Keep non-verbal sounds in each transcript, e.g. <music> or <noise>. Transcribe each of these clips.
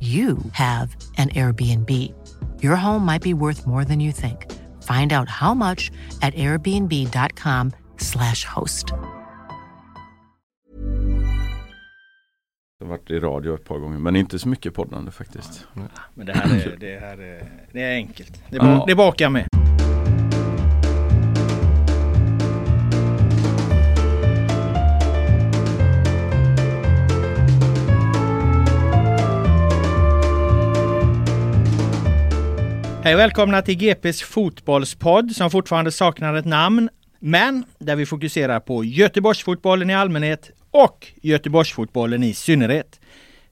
you have an Airbnb. Your home might be worth more than you think. Find out how much at airbnb.com/slash host. Jag har varit i radio ett par gånger men inte så mycket poddande faktiskt. Men det här är, det här är, det är enkelt. Det, Ja. det bakar jag med. Hej och välkomna till GPs fotbollspodd som fortfarande saknar ett namn. Men där vi fokuserar på Göteborgsfotbollen i allmänhet och Göteborgsfotbollen i synnerhet.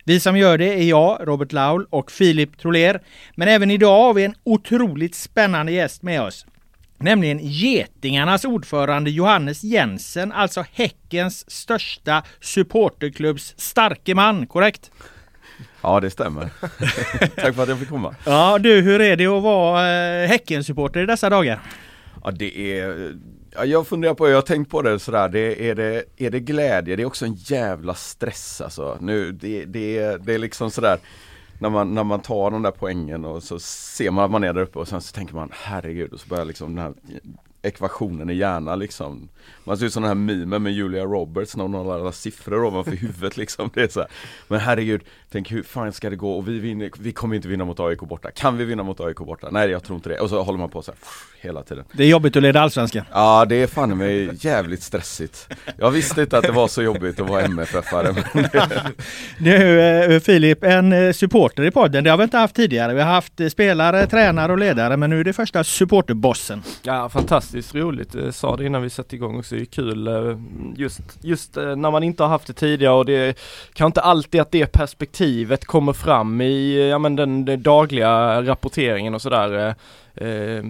Vi som gör det är jag, Robert Laul och Filip Troler. Men även idag har vi en otroligt spännande gäst med oss. Nämligen Getingarnas ordförande Johannes Jensen, alltså Häckens största supporterklubbs starke man, korrekt? Ja det stämmer. <laughs> Tack för att jag fick komma. Ja du, hur är det att vara eh, Häckensupporter i dessa dagar? Ja det är, ja, jag funderar på, jag har tänkt på det sådär, det, är, det, är det glädje? Det är också en jävla stress alltså. Nu, det, det, det är liksom sådär när man, när man tar de där poängen och så ser man att man är där uppe och sen så tänker man herregud och så börjar liksom den här ekvationen i hjärnan liksom Man ser ut som den här memen med Julia Roberts när hon har alla siffror ovanför <laughs> huvudet liksom det är så här. Men herregud, tänk hur fan ska det gå och vi vinner, vi kommer inte vinna mot AIK borta Kan vi vinna mot AIK borta? Nej jag tror inte det och så håller man på så här, hela tiden Det är jobbigt att leda allsvenskan. Ja det är fan mig jävligt stressigt Jag visste inte att det var så jobbigt att vara MFF-are <laughs> Nu eh, Filip, en eh, supporter i podden, det har vi inte haft tidigare. Vi har haft eh, spelare, tränare och ledare, men nu är det första supporterbossen. Ja fantastiskt roligt, jag sa det innan vi satte igång också, det är kul just, just när man inte har haft det tidigare och det kanske inte alltid att det perspektivet kommer fram i ja, men den, den dagliga rapporteringen och sådär. eh, eh,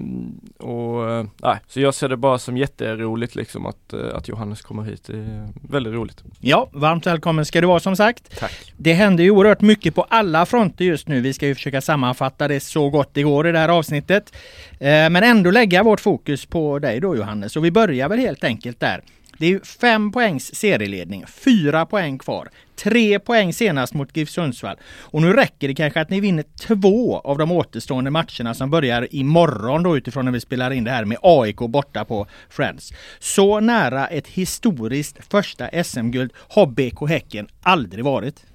och eh, nej, så jag ser det bara som jätteroligt liksom att, eh, att Johannes kommer hit, det är väldigt roligt. Ja, varmt välkommen ska du vara som sagt. Tack. Det händer ju oerhört mycket på alla fronter just nu. Vi ska ju försöka sammanfatta det så gott det går i det här avsnittet. Eh, Men ändå lägga vårt fokus på dig då Johannes. Och vi börjar väl helt enkelt där. Det är ju fem poängs serieledning, fyra poäng kvar. Tre poäng senast mot GIF Sundsvall. Och nu räcker det kanske att ni vinner två av de återstående matcherna som börjar imorgon då utifrån när vi spelar in det här med AIK borta på Friends. Så nära ett historiskt första SM-guld har BK Häcken aldrig varit.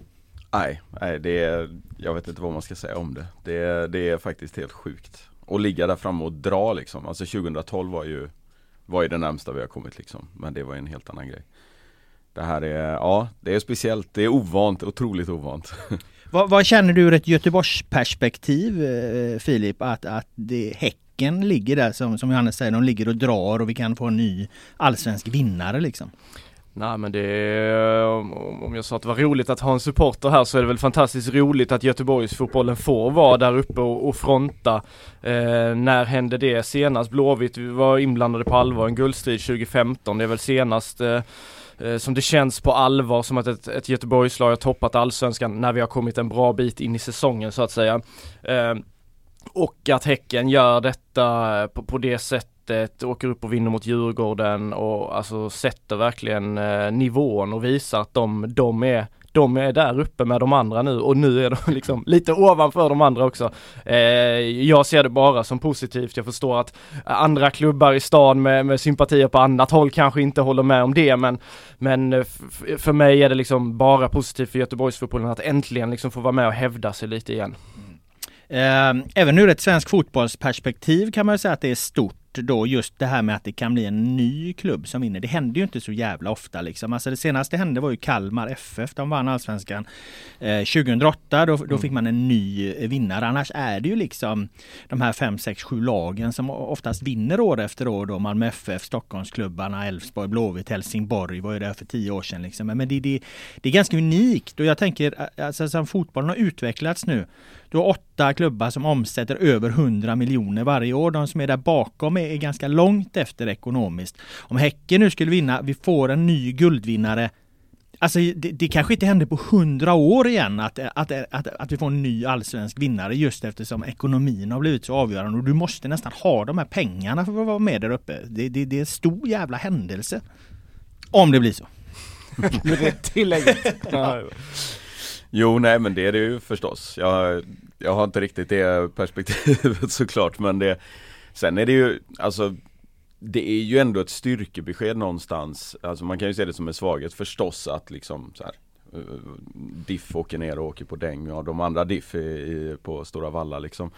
nej, nej det är, jag vet inte vad man ska säga om det Det är, det är faktiskt helt sjukt Och ligga där framme och dra liksom, alltså 2012 var ju var ju det närmsta vi har kommit liksom, men det var ju en helt annan grej. Det här är, ja det är speciellt, det är ovant, otroligt ovant. <laughs> Vad, vad känner du ur ett Göteborgsperspektiv eh, Filip? Att, att det, Häcken ligger där som, som Johannes säger, de ligger och drar och vi kan få en ny allsvensk vinnare liksom? Nej men det är, om jag sa att det var roligt att ha en supporter här så är det väl fantastiskt roligt att Göteborgsfotbollen får vara där uppe och, och fronta. Eh, när hände det senast? Blåvitt var inblandade på allvar i en guldstrid 2015. Det är väl senast eh, eh, som det känns på allvar som att ett, ett Göteborgslag har toppat allsvenskan när vi har kommit en bra bit in i säsongen så att säga. Eh, och att Häcken gör detta på, på det sättet, åker upp och vinner mot Djurgården och alltså sätter verkligen eh, nivån och visar att de, de är de är där uppe med de andra nu och nu är de <laughs> liksom lite ovanför de andra också. Eh, jag ser det bara som positivt. Jag förstår att andra klubbar i stan med, med sympatier på annat håll kanske inte håller med om det men, men eh, för mig är det liksom bara positivt för Göteborgsfotbollen att äntligen liksom få vara med och hävda sig lite igen. Mm. Även ur ett svensk fotbollsperspektiv kan man säga att det är stort då just det här med att det kan bli en ny klubb som vinner. Det händer ju inte så jävla ofta liksom. Alltså det senaste hände var ju Kalmar FF. De vann allsvenskan eh, 2008. Då, då mm. fick man en ny vinnare. Annars är det ju liksom de här 5, 6, 7 lagen som oftast vinner år efter år då. Malmö FF, Stockholmsklubbarna, Elfsborg, Blåvitt, Helsingborg var ju där för tio år sedan liksom. Men det, det, det är ganska unikt och jag tänker alltså som fotbollen har utvecklats nu du har åtta klubbar som omsätter över 100 miljoner varje år. De som är där bakom är ganska långt efter ekonomiskt. Om Häcken nu skulle vinna, vi får en ny guldvinnare Alltså det, det kanske inte händer på hundra år igen att, att, att, att vi får en ny allsvensk vinnare just eftersom ekonomin har blivit så avgörande och du måste nästan ha de här pengarna för att vara med där uppe. Det, det, det är en stor jävla händelse. Om det blir så. <laughs> Med det tillägget. ja. Jo, nej men det är det ju förstås. Jag, jag har inte riktigt det perspektivet <laughs> såklart men det Sen är det ju, alltså Det är ju ändå ett styrkebesked någonstans Alltså man kan ju se det som en svaghet förstås att liksom så här, eh, Diff åker ner och åker på däng och de andra Diff är, i, på Stora Valla liksom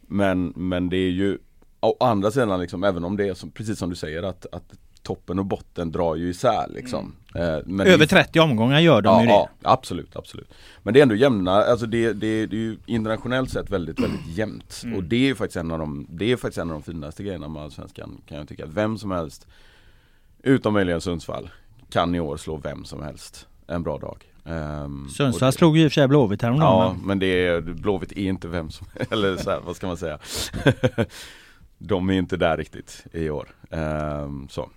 Men, men det är ju Å andra sidan liksom, även om det är som, precis som du säger att, att toppen och botten drar ju isär liksom. Mm. Över 30 omgångar gör de ja, ju det. Ja, absolut, absolut. Men det är ändå jämna, alltså det, det, det är ju internationellt sett väldigt, väldigt <clears throat> jämnt. Mm. Och det är ju faktiskt en av de, det är faktiskt en av de finaste grejerna med Allsvenskan kan jag tycka. Vem som helst, utom möjligen Sundsvall, kan i år slå vem som helst en bra dag. Um, Sundsvall slog ju i och för sig Blåvitt häromdagen. Ja, men det är, Blåvitt är inte vem som <laughs> eller så här, vad ska man säga. <laughs> de är inte där riktigt i år. Um, så.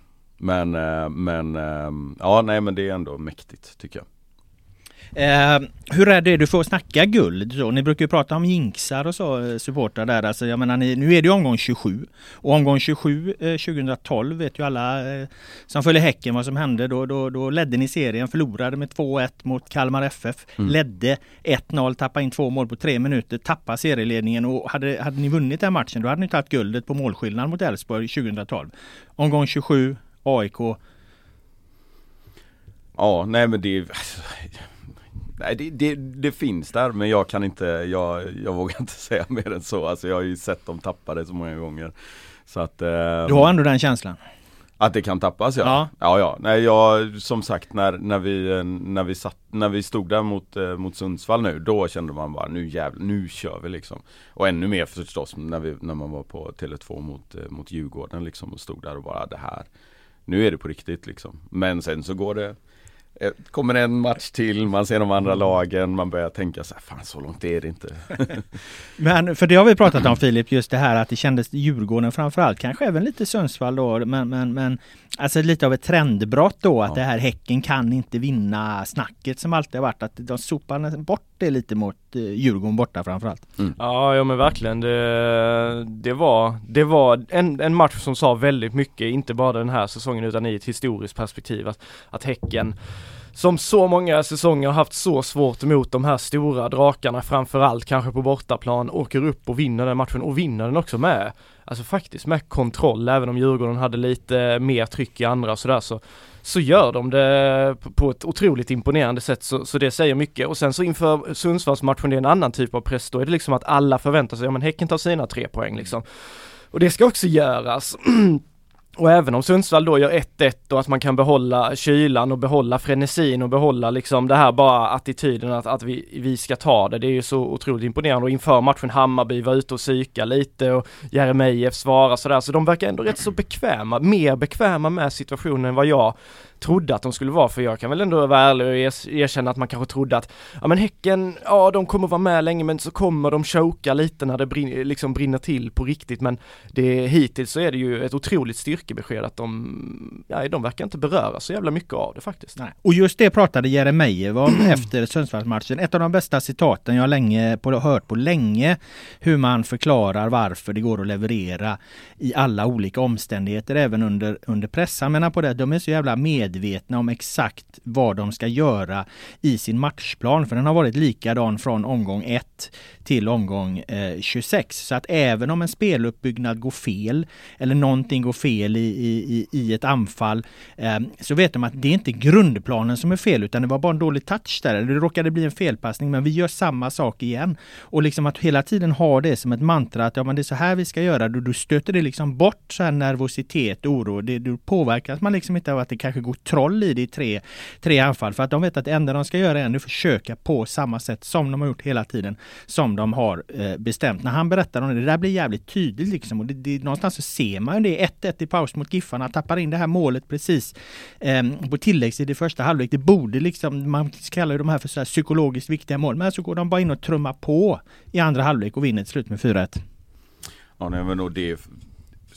Men, eh, men eh, ja nej men det är ändå mäktigt tycker jag. Eh, hur är det, du får snacka guld så. Ni brukar ju prata om jinxar och så, eh, supportrar där. Alltså, jag menar, ni, nu är det omgång 27. Och omgång 27 eh, 2012 vet ju alla eh, som följer Häcken vad som hände. Då, då, då ledde ni serien, förlorade med 2-1 mot Kalmar FF. Mm. Ledde 1-0, tappade in två mål på tre minuter, tappade serieledningen och hade, hade ni vunnit den matchen då hade ni tagit guldet på målskillnad mot Elfsborg 2012. Omgång 27, AIK? Ja, nej men det Nej det, det, det, finns där men jag kan inte, jag, jag vågar inte <laughs> säga mer än så. Alltså jag har ju sett dem tappa det så många gånger. Så att, eh, du har ändå den känslan? Att det kan tappas ja. Ja, ja. ja. Nej, jag, som sagt när, när, vi, när, vi satt, när vi stod där mot, eh, mot Sundsvall nu, då kände man bara nu jävlar, nu kör vi liksom. Och ännu mer förstås när, vi, när man var på Tele2 mot, eh, mot Djurgården liksom och stod där och bara det här nu är det på riktigt liksom. Men sen så går det eh, Kommer en match till, man ser de andra lagen, man börjar tänka så här, fan så långt är det inte. <laughs> men för det har vi pratat om Filip, just det här att det kändes Djurgården framförallt, kanske även lite Sundsvall då, men, men, men alltså lite av ett trendbrott då, att ja. det här Häcken kan inte vinna snacket som alltid har varit, att de sopar bort det lite mot eh, Djurgården borta framförallt. Mm. Ja, ja men verkligen. Det, det var, det var en, en match som sa väldigt mycket, inte bara den här säsongen utan i ett historiskt perspektiv. Att, att Häcken som så många säsonger har haft så svårt emot de här stora drakarna framförallt kanske på bortaplan, åker upp och vinner den matchen och vinner den också med, alltså faktiskt med kontroll, även om Djurgården hade lite mer tryck i andra och sådär så så gör de det på ett otroligt imponerande sätt så, så det säger mycket och sen så inför Sundsvallsmatchen det är en annan typ av press då är det liksom att alla förväntar sig, ja men Häcken tar sina tre poäng liksom. Och det ska också göras. <clears throat> Och även om Sundsvall då gör 1-1 och att man kan behålla kylan och behålla frenesin och behålla liksom det här bara attityden att, att vi, vi ska ta det. Det är ju så otroligt imponerande och inför matchen Hammarby var ute och psyka lite och Jeremejeff svarar sådär så de verkar ändå rätt så bekväma, mer bekväma med situationen än vad jag trodde att de skulle vara för jag kan väl ändå vara ärlig och erkänna att man kanske trodde att ja men Häcken, ja de kommer vara med länge men så kommer de choka lite när det brinner, liksom brinner till på riktigt men det, hittills så är det ju ett otroligt styrkebesked att de, ja de verkar inte beröra så jävla mycket av det faktiskt. Nej. Och just det pratade Jeremejeff om <clears throat> efter Sundsvallsmatchen. Ett av de bästa citaten jag länge på, hört på länge. Hur man förklarar varför det går att leverera i alla olika omständigheter även under, under press. Han menar på det, de är så jävla medvetna om exakt vad de ska göra i sin matchplan. För den har varit likadan från omgång 1 till omgång eh, 26. Så att även om en speluppbyggnad går fel eller någonting går fel i, i, i ett anfall eh, så vet de att det är inte grundplanen som är fel utan det var bara en dålig touch där. Eller det råkade bli en felpassning men vi gör samma sak igen. Och liksom att hela tiden ha det som ett mantra att ja men det är så här vi ska göra. Då, stöter det liksom bort så här nervositet, oro. Det, då påverkas man liksom inte av att det kanske går troll i det i tre, tre anfall. För att de vet att det enda de ska göra är att försöka på samma sätt som de har gjort hela tiden. Som de har eh, bestämt. När han berättar om det, det där blir jävligt tydligt liksom. Och det, det, någonstans så ser man ju det. 1-1 i paus mot Giffarna. Tappar in det här målet precis eh, på tilläggstid i första halvlek. Det borde liksom, man kallar ju de här för så här psykologiskt viktiga mål. Men så går de bara in och trummar på i andra halvlek och vinner till slut med 4-1. Ja, nej, men och det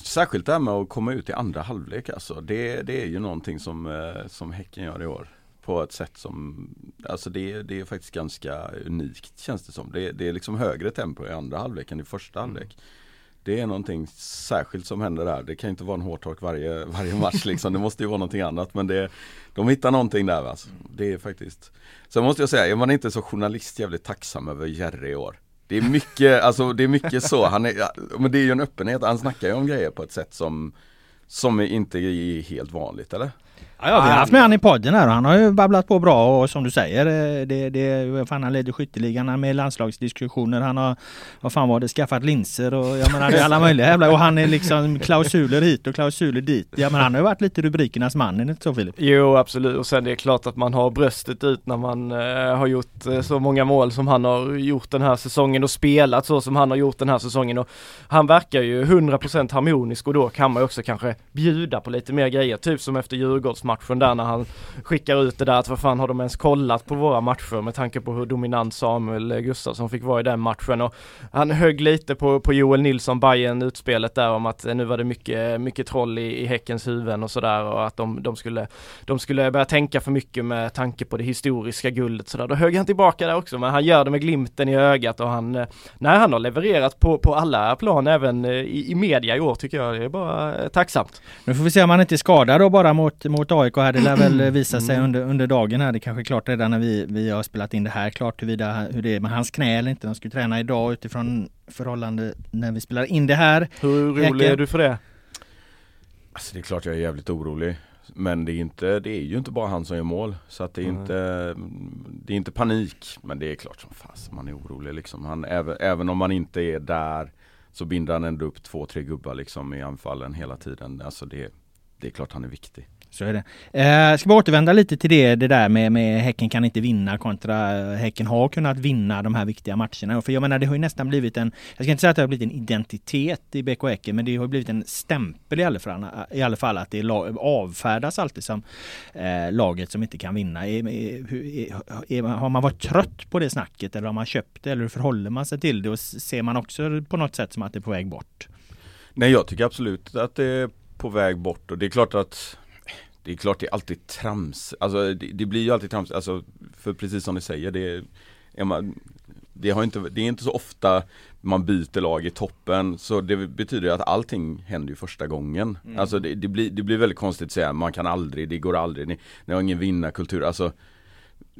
Särskilt det här med att komma ut i andra halvlek alltså. Det, det är ju någonting som, eh, som Häcken gör i år. På ett sätt som, alltså det, det är faktiskt ganska unikt känns det som. Det, det är liksom högre tempo i andra halvlek än i första mm. halvlek. Det är någonting särskilt som händer där. Det kan inte vara en hårtork varje, varje match liksom. Det måste ju vara någonting annat. Men det, de hittar någonting där alltså. Det är faktiskt. Sen måste jag säga, är man inte så journalist jävligt tacksam över Jerry i år? Det är mycket, alltså det är mycket så, han är, men det är ju en öppenhet, han snackar ju om grejer på ett sätt som Som inte är helt vanligt eller? Ja, vi har haft med han i podden här och han har ju babblat på bra och som du säger, eh, det, det, fan han leder skytteligan med landslagsdiskussioner. Han har, vad fan var det, skaffat linser och jag menar det är alla möjliga jävla och han är liksom klausuler hit och klausuler dit. Ja men han har ju varit lite rubrikernas man, är det inte så Filip? Jo absolut och sen det är klart att man har bröstet ut när man eh, har gjort eh, så många mål som han har gjort den här säsongen och spelat så som han har gjort den här säsongen och han verkar ju 100% harmonisk och då kan man ju också kanske bjuda på lite mer grejer, typ som efter Djurgårdsmatchen matchen där när han skickar ut det där att vad fan har de ens kollat på våra matcher med tanke på hur dominant Samuel Gustafsson fick vara i den matchen och han högg lite på, på Joel Nilsson Bayern utspelet där om att eh, nu var det mycket, mycket troll i, i Häckens huvuden och sådär och att de, de, skulle, de skulle börja tänka för mycket med tanke på det historiska guldet sådär. Då högg han tillbaka där också men han gör det med glimten i ögat och han, eh, nej han har levererat på, på alla plan även eh, i, i media i år tycker jag. Det är bara tacksamt. Nu får vi se om han inte är skadad då bara mot, mot AIK här. Det lär väl <clears throat> visa sig under, under dagen här. Det kanske är klart redan när vi, vi har spelat in det här. Klart huruvida, hur det är med hans knä eller inte. Han ska träna idag utifrån förhållande när vi spelar in det här. Hur orolig är du för det? Alltså det är klart jag är jävligt orolig. Men det är, inte, det är ju inte bara han som gör mål. Så att det är, mm. inte, det är inte panik. Men det är klart som fast man är orolig liksom. Han, även, även om man inte är där så binder han ändå upp två, tre gubbar liksom i anfallen hela tiden. Alltså det, det är klart han är viktig. Så är det. Eh, ska vi återvända lite till det, det där med, med Häcken kan inte vinna kontra eh, Häcken har kunnat vinna de här viktiga matcherna. För jag menar det har ju nästan blivit en, jag ska inte säga att det har blivit en identitet i BK Häcken, men det har blivit en stämpel i alla fall, i alla fall att det avfärdas alltid som eh, laget som inte kan vinna. Är, är, är, har man varit trött på det snacket eller har man köpt det eller hur förhåller man sig till det och ser man också på något sätt som att det är på väg bort? Nej jag tycker absolut att det är på väg bort och det är klart att det är klart det är alltid trams. Alltså det, det blir ju alltid trams. Alltså, för precis som ni säger, det är, man, det, har inte, det är inte så ofta man byter lag i toppen. Så det betyder att allting händer ju första gången. Mm. Alltså det, det, blir, det blir väldigt konstigt att säga, man kan aldrig, det går aldrig, ni, ni har ingen vinnarkultur. Alltså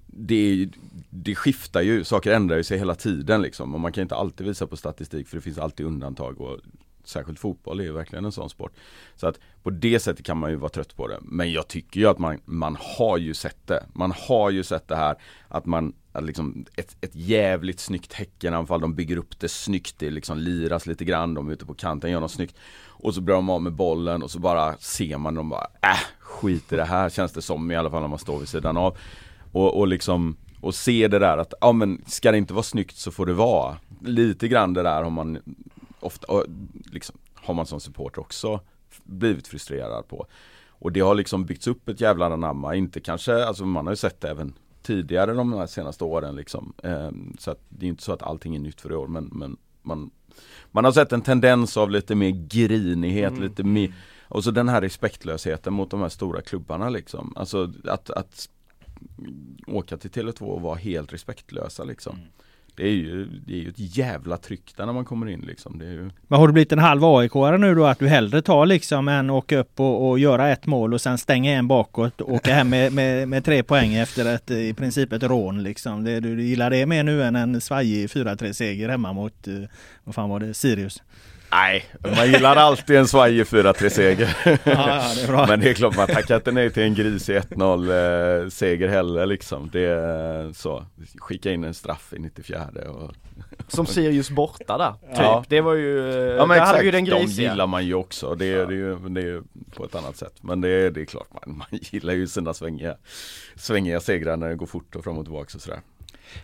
det, det skiftar ju, saker ändrar ju sig hela tiden liksom. Och man kan inte alltid visa på statistik för det finns alltid undantag. Och särskilt fotboll är ju verkligen en sån sport. Så att på det sättet kan man ju vara trött på det. Men jag tycker ju att man, man har ju sett det. Man har ju sett det här att man, att liksom ett, ett jävligt snyggt Häckenanfall, de bygger upp det snyggt, det liksom liras lite grann, de är ute på kanten, gör något snyggt. Och så börjar de av med bollen och så bara ser man dem bara, äh, skit i det här känns det som i alla fall när man står vid sidan av. Och, och liksom, och se det där att, ja men ska det inte vara snyggt så får det vara. Lite grann det där har man ofta, liksom, har man som supporter också blivit frustrerad på. Och det har liksom byggts upp ett jävla anamma, inte kanske, alltså man har ju sett det även tidigare de här senaste åren liksom. Eh, så att det är inte så att allting är nytt för i år men, men man, man har sett en tendens av lite mer grinighet, mm. lite mer och så den här respektlösheten mot de här stora klubbarna liksom. Alltså att, att åka till Tele2 och vara helt respektlösa liksom. Mm det är ju, det är ju ett jävla tryck där när man kommer in liksom. Det är ju... Men har du blivit en halv aik nu då? Att du hellre tar liksom än åka upp och, och göra ett mål och sen stänga en bakåt och åka hem med, med, med, tre poäng efter ett i princip ett rån liksom. Det, du, du gillar det mer nu än en svajig 4-3 seger hemma mot, eh, vad fan var det, Sirius? Nej, man gillar alltid en svajig 4-3 seger. <laughs> Ja, ja, Men det är klart man tackar inte nej till en grisig 1-0 eh, seger heller liksom. Det är så. Skicka in en straff i 94 och Som Sirius borta där, <laughs> typ. Ja. Det var ju, ja, men exakt, ju den grisiga. de gillar man ju också. Det är, det, är ju, det är på ett annat sätt. Men det är, det är klart man, man gillar ju sina svängiga, svängiga segrar när det går fort och fram och tillbaka och sådär.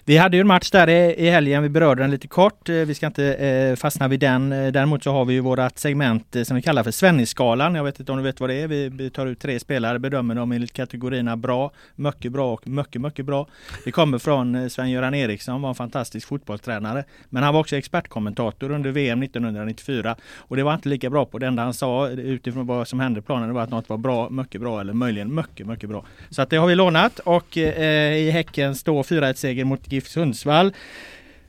Vi hade ju en match där i helgen, vi berörde den lite kort. Eh, vi ska inte eh, fastna vid den. Eh, däremot så har vi ju vårat segment eh, som vi kallar för Svennisskalan. Jag vet inte om du vet vad det är. Vi tar ut tre spelare, bedömer dem enligt kategorierna bra, mycket bra och mycket, mycket bra. Vi kommer från Sven-Göran Eriksson, var en fantastisk fotbollstränare. Men han var också expertkommentator under VM 1994. Och det var inte lika bra på det enda han sa utifrån vad som hände på planen. Det var att något var bra, mycket bra eller möjligen mycket, mycket bra. Så att det har vi lånat och i Häcken står 4-1 seger mot GIF Sundsvall.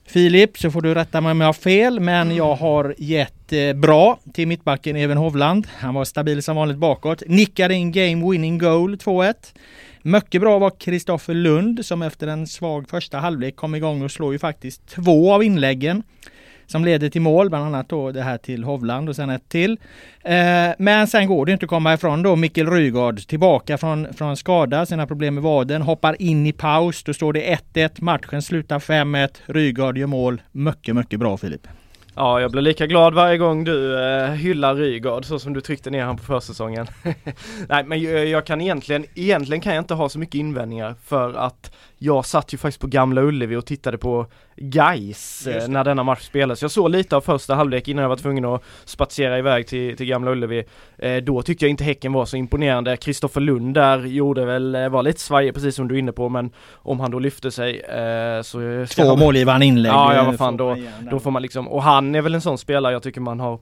Filip, så får du rätta mig om jag har fel, men jag har gett eh, bra till mittbacken Even Hovland. Han var stabil som vanligt bakåt. Nickade in game winning goal 2-1. Mycket bra var Kristoffer Lund som efter en svag första halvlek kom igång och slår ju faktiskt två av inläggen som leder till mål, bland annat då det här till Hovland och sen ett till. Eh, men sen går det inte att komma ifrån då Mikkel Rygaard tillbaka från, från skada, sina problem med vaden, hoppar in i paus. Då står det 1-1, matchen slutar 5-1, Rygaard gör mål. Mycket, mycket bra Filip. Ja, jag blir lika glad varje gång du eh, hyllar Rygaard så som du tryckte ner han på försäsongen. <laughs> Nej, men jag, jag, kan egentligen, egentligen kan jag inte ha så mycket invändningar för att jag satt ju faktiskt på Gamla Ullevi och tittade på Gais eh, när denna match spelades. Jag såg lite av första halvlek innan jag var tvungen att spatsera iväg till, till Gamla Ullevi. Eh, då tyckte jag inte Häcken var så imponerande. Kristoffer Lund där gjorde väl, eh, var lite svajig precis som du är inne på men om han då lyfte sig eh, så... Två han... målgivande inlägg. Ja, ja vad fan då, då får man liksom, och han är väl en sån spelare jag tycker man har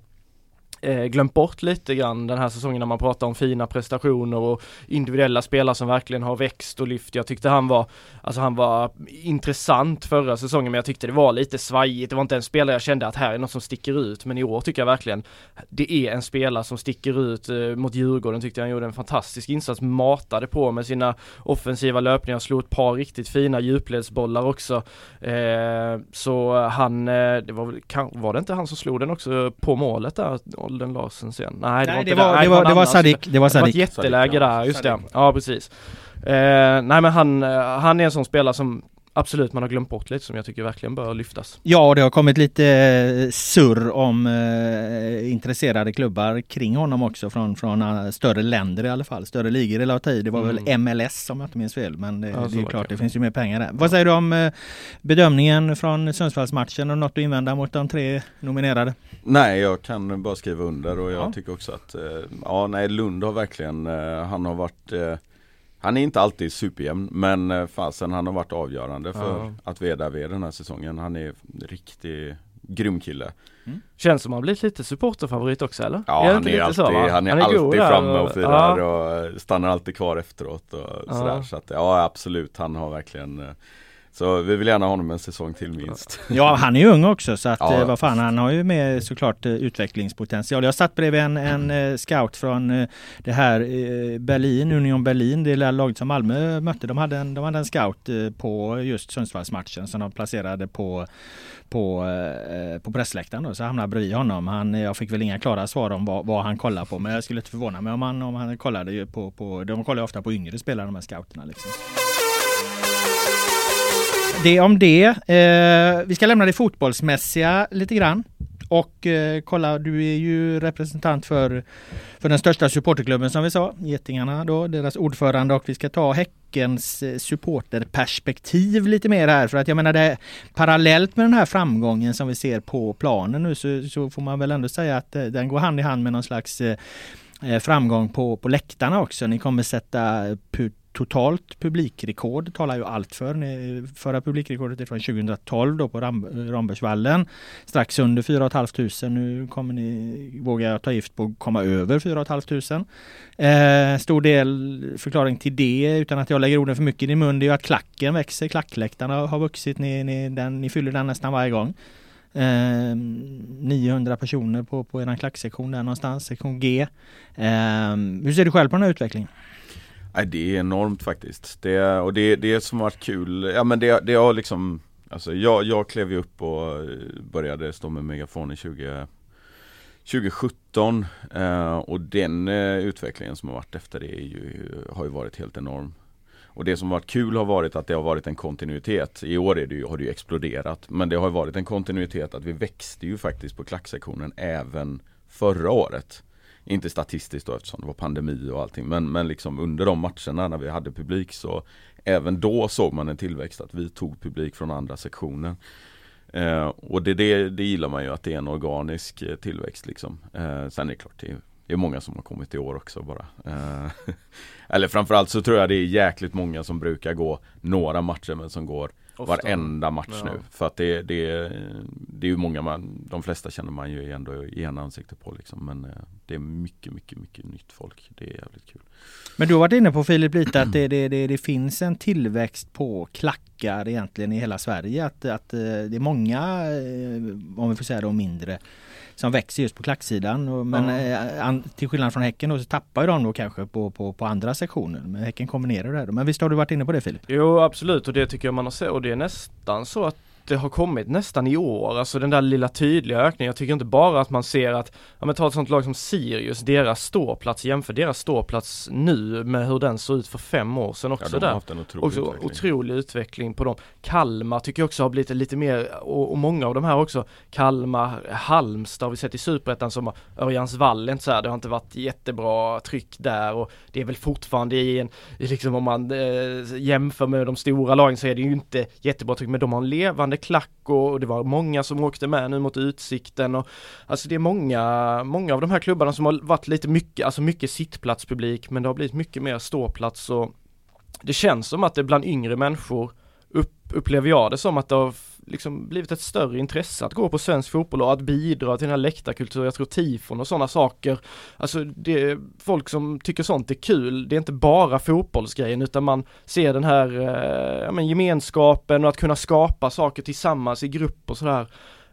eh, glömt bort lite grann den här säsongen när man pratar om fina prestationer och individuella spelare som verkligen har växt och lyft. Jag tyckte han var, alltså han var intressant förra säsongen men jag tyckte det var lite svajigt. Det var inte en spelare jag kände att här är något som sticker ut men i år tycker jag verkligen det är en spelare som sticker ut eh, mot Djurgården tyckte jag han gjorde en fantastisk insats, matade på med sina offensiva löpningar, slog ett par riktigt fina djupledsbollar också. Eh, så han, eh, det var, var det inte han som slog den också på målet där? bollen Larsen sen. Nej, det, nej, var, det, var, det, var, det var Sadik. Det var Sadik. Det var ett jätteläge där, just det. Ja, precis. Eh, nej men han, eh, han är en sån spelare som absolut man har glömt bort lite som jag tycker verkligen bör lyftas. Ja, och det har kommit lite eh, surr om eh, intresserade klubbar kring honom också från, från större länder i alla fall. Större ligor eller ta i. Det var mm. väl MLS om jag inte minns fel. Men det, ja, det är klart, det finns ju mer pengar där. Vad säger du om eh, bedömningen från Sundsvallsmatchen och något att invända mot de tre nominerade? Nej, jag kan bara skriva under och jag ja. tycker också att eh, ja, nej, Lund har verkligen, eh, han har varit han är inte alltid superjämn men eh, fasen han har varit avgörande för ja. att vi är den här säsongen. Han är riktig grym kille. Mm. Känns som han blivit lite supporterfavorit också eller? Ja är han, är alltid, så, han, är han är alltid framme och firar ja. och stannar alltid kvar efteråt och sådär. Så att ja absolut han har verkligen eh, så vi vill gärna ha honom en säsong till minst. Ja, han är ju ung också så att ja. Eh, vad fan, han har ju med såklart eh, utvecklingspotential. Jag satt bredvid en, en mm. scout från det här Berlin, Union Berlin, det lilla laget som Malmö mötte. De hade en, de hade en scout på just Sundsvallsmatchen som de placerade på på, på pressläktaren då, så jag hamnade bredvid honom. Han, jag fick väl inga klara svar om vad, vad han kollar på men jag skulle inte förvåna mig om han, om han kollade på, på de kollar ofta på yngre spelare de här scouterna liksom det om det. Eh, vi ska lämna det fotbollsmässiga lite grann. Och eh, kolla, du är ju representant för, för den största supporterklubben som vi sa, Getingarna då, deras ordförande och vi ska ta Häckens eh, supporterperspektiv lite mer här för att jag menar det parallellt med den här framgången som vi ser på planen nu så, så får man väl ändå säga att eh, den går hand i hand med någon slags eh, eh framgång på, på läktarna också. Ni kommer sätta eh, put, totalt publikrekord talar ju allt för. Förra publikrekordet är från 2012 då på Ram, Rambergsvallen. Strax under 4 500. Nu kommer ni, våga ta gift på att komma över 4 500. Eh, stor del förklaring till det utan att jag lägger orden för mycket i din mun det är ju att klacken växer. Klackläktarna har vuxit. Ni, ni, den, ni fyller den nästan varje gång. Eh, 900 personer på, på er klacksektion där någonstans, sektion G. Eh, hur ser du själv på den här utvecklingen? Nej, det är enormt faktiskt. Det, och det, det som varit kul, ja men det, det har liksom Alltså jag, jag klev ju upp och eh, började stå med megafon i 20, 2017 eh, och den eh, utvecklingen som har varit efter det ju, har ju varit helt enorm. Och det som varit kul har varit att det har varit en kontinuitet. I år är det ju, har det ju exploderat. Men det har varit en kontinuitet att vi växte ju faktiskt på klacksektionen även förra året. Inte statistiskt då eftersom det var pandemi och allting men, men liksom under de matcherna när vi hade publik så Även då såg man en tillväxt att vi tog publik från andra sektioner eh, Och det, det, det gillar man ju att det är en organisk eh, tillväxt liksom. Eh, Sen är det klart det är, det är många som har kommit i år också bara. Eh, <laughs> Eller framförallt så tror jag det är jäkligt många som brukar gå några matcher men som går Ofta. varenda match ja. nu. För att det, det, det är ju många man, de flesta känner man ju ändå igen ansiktet på liksom. Men eh, det är mycket, mycket, mycket nytt folk. Det är jävligt kul. Men du har varit inne på Filip lite att det, det, det, det finns en tillväxt på klackar egentligen i hela Sverige. Att, att eh, det är många, eh, om vi får säga det, mindre som växer just på klacksidan. Men mm. till skillnad från Häcken då, så tappar ju de då kanske på, på, på andra sektioner. Men Häcken kombinerar det här. Men visst har du varit inne på det Filip? Jo absolut och det tycker jag man har sett och det är nästan så att det har kommit nästan i år, alltså den där lilla tydliga ökningen. Jag tycker inte bara att man ser att, ja men ta ett sånt lag som Sirius, deras ståplats, jämför deras ståplats nu med hur den såg ut för fem år sedan också ja, de har Haft en otrolig också utveckling. otrolig utveckling på dem. Kalmar tycker jag också har blivit lite mer, och, och många av de här också, Kalmar, Halmstad har vi sett i Superettan som Örjansvall, inte så här, det har inte varit jättebra tryck där och det är väl fortfarande i en, liksom om man eh, jämför med de stora lagen så är det ju inte jättebra tryck, men de har en levande klack och det var många som åkte med nu mot Utsikten och alltså det är många, många av de här klubbarna som har varit lite mycket, alltså mycket sittplatspublik men det har blivit mycket mer ståplats och det känns som att det bland yngre människor upp, upplever jag det som att det har liksom blivit ett större intresse att gå på svensk fotboll och att bidra till den här läktarkulturen. Jag tror tifon och sådana saker. Alltså det är folk som tycker sånt är kul. Det är inte bara fotbollsgrejen utan man ser den här eh, ja, men gemenskapen och att kunna skapa saker tillsammans i grupp och sådär.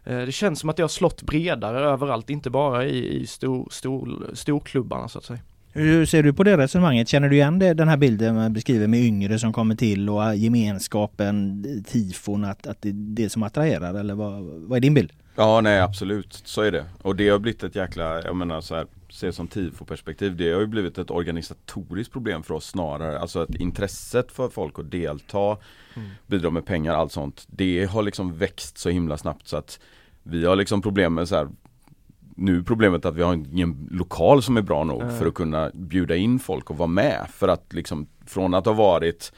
Eh, det känns som att det har slått bredare överallt, inte bara i, i stor, stor, storklubbarna så att säga. Hur ser du på det resonemanget? Känner du igen det, den här bilden man beskriver med yngre som kommer till och gemenskapen, tifon, att, att det är det som attraherar eller vad, vad är din bild? Ja nej absolut, så är det. Och det har blivit ett jäkla, jag menar så här, se som tifo-perspektiv, det har ju blivit ett organisatoriskt problem för oss snarare. Alltså att intresset för folk att delta, mm. bidra med pengar, allt sånt. Det har liksom växt så himla snabbt så att vi har liksom problem med så här, nu är problemet att vi har ingen lokal som är bra nog mm. för att kunna bjuda in folk och vara med. För att liksom från att ha varit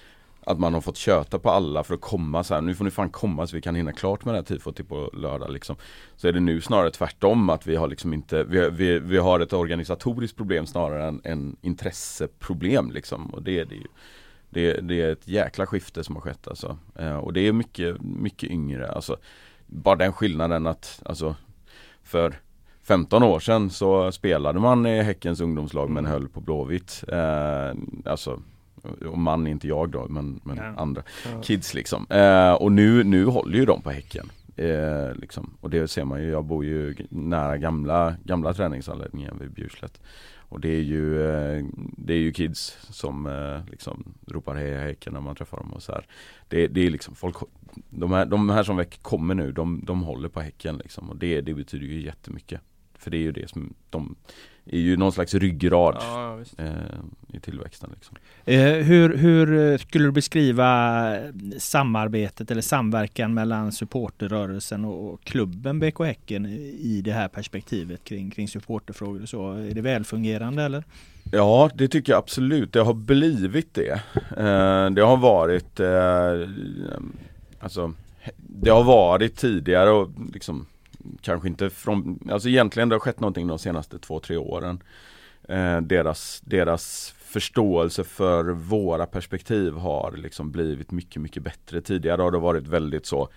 att man har fått köta på alla för att komma så här, nu får ni fan komma så vi kan hinna klart med det här tifot till på lördag liksom. Så är det nu snarare tvärtom att vi har liksom inte, vi, vi, vi har ett organisatoriskt problem snarare än en intresseproblem liksom. Och det är det ju. Det, det, är ett jäkla skifte som har skett alltså. Eh, och det är mycket, mycket yngre. Alltså, bara den skillnaden att, alltså, för 15 år sedan så spelade man i Häckens ungdomslag men mm. höll på Blåvitt. Eh, alltså och man inte jag då men, men ja. andra ja. kids liksom. Eh, och nu, nu håller ju de på Häcken. Eh, liksom. Och det ser man ju, jag bor ju nära gamla, gamla träningsanläggningen vid Bjurslätt. Och det är ju, eh, det är ju kids som eh, liksom ropar hej Häcken när man träffar dem och så här. Det, det är liksom folk, de här, de här som kommer nu, de, de håller på Häcken liksom. Och det, det betyder ju jättemycket. För det är ju det som de är ju någon slags ryggrad ja, eh, i tillväxten. Liksom. Eh, hur, hur skulle du beskriva samarbetet eller samverkan mellan supporterrörelsen och klubben BK Häcken i det här perspektivet kring, kring supporterfrågor och så? Är det välfungerande eller? Ja, det tycker jag absolut. Det har blivit det. Eh, det har varit eh, Alltså Det har varit tidigare och liksom kanske inte från, alltså egentligen det har skett någonting de senaste två, tre åren. eh, deras, deras förståelse för våra perspektiv har liksom blivit mycket, mycket bättre. Tidigare har det varit väldigt så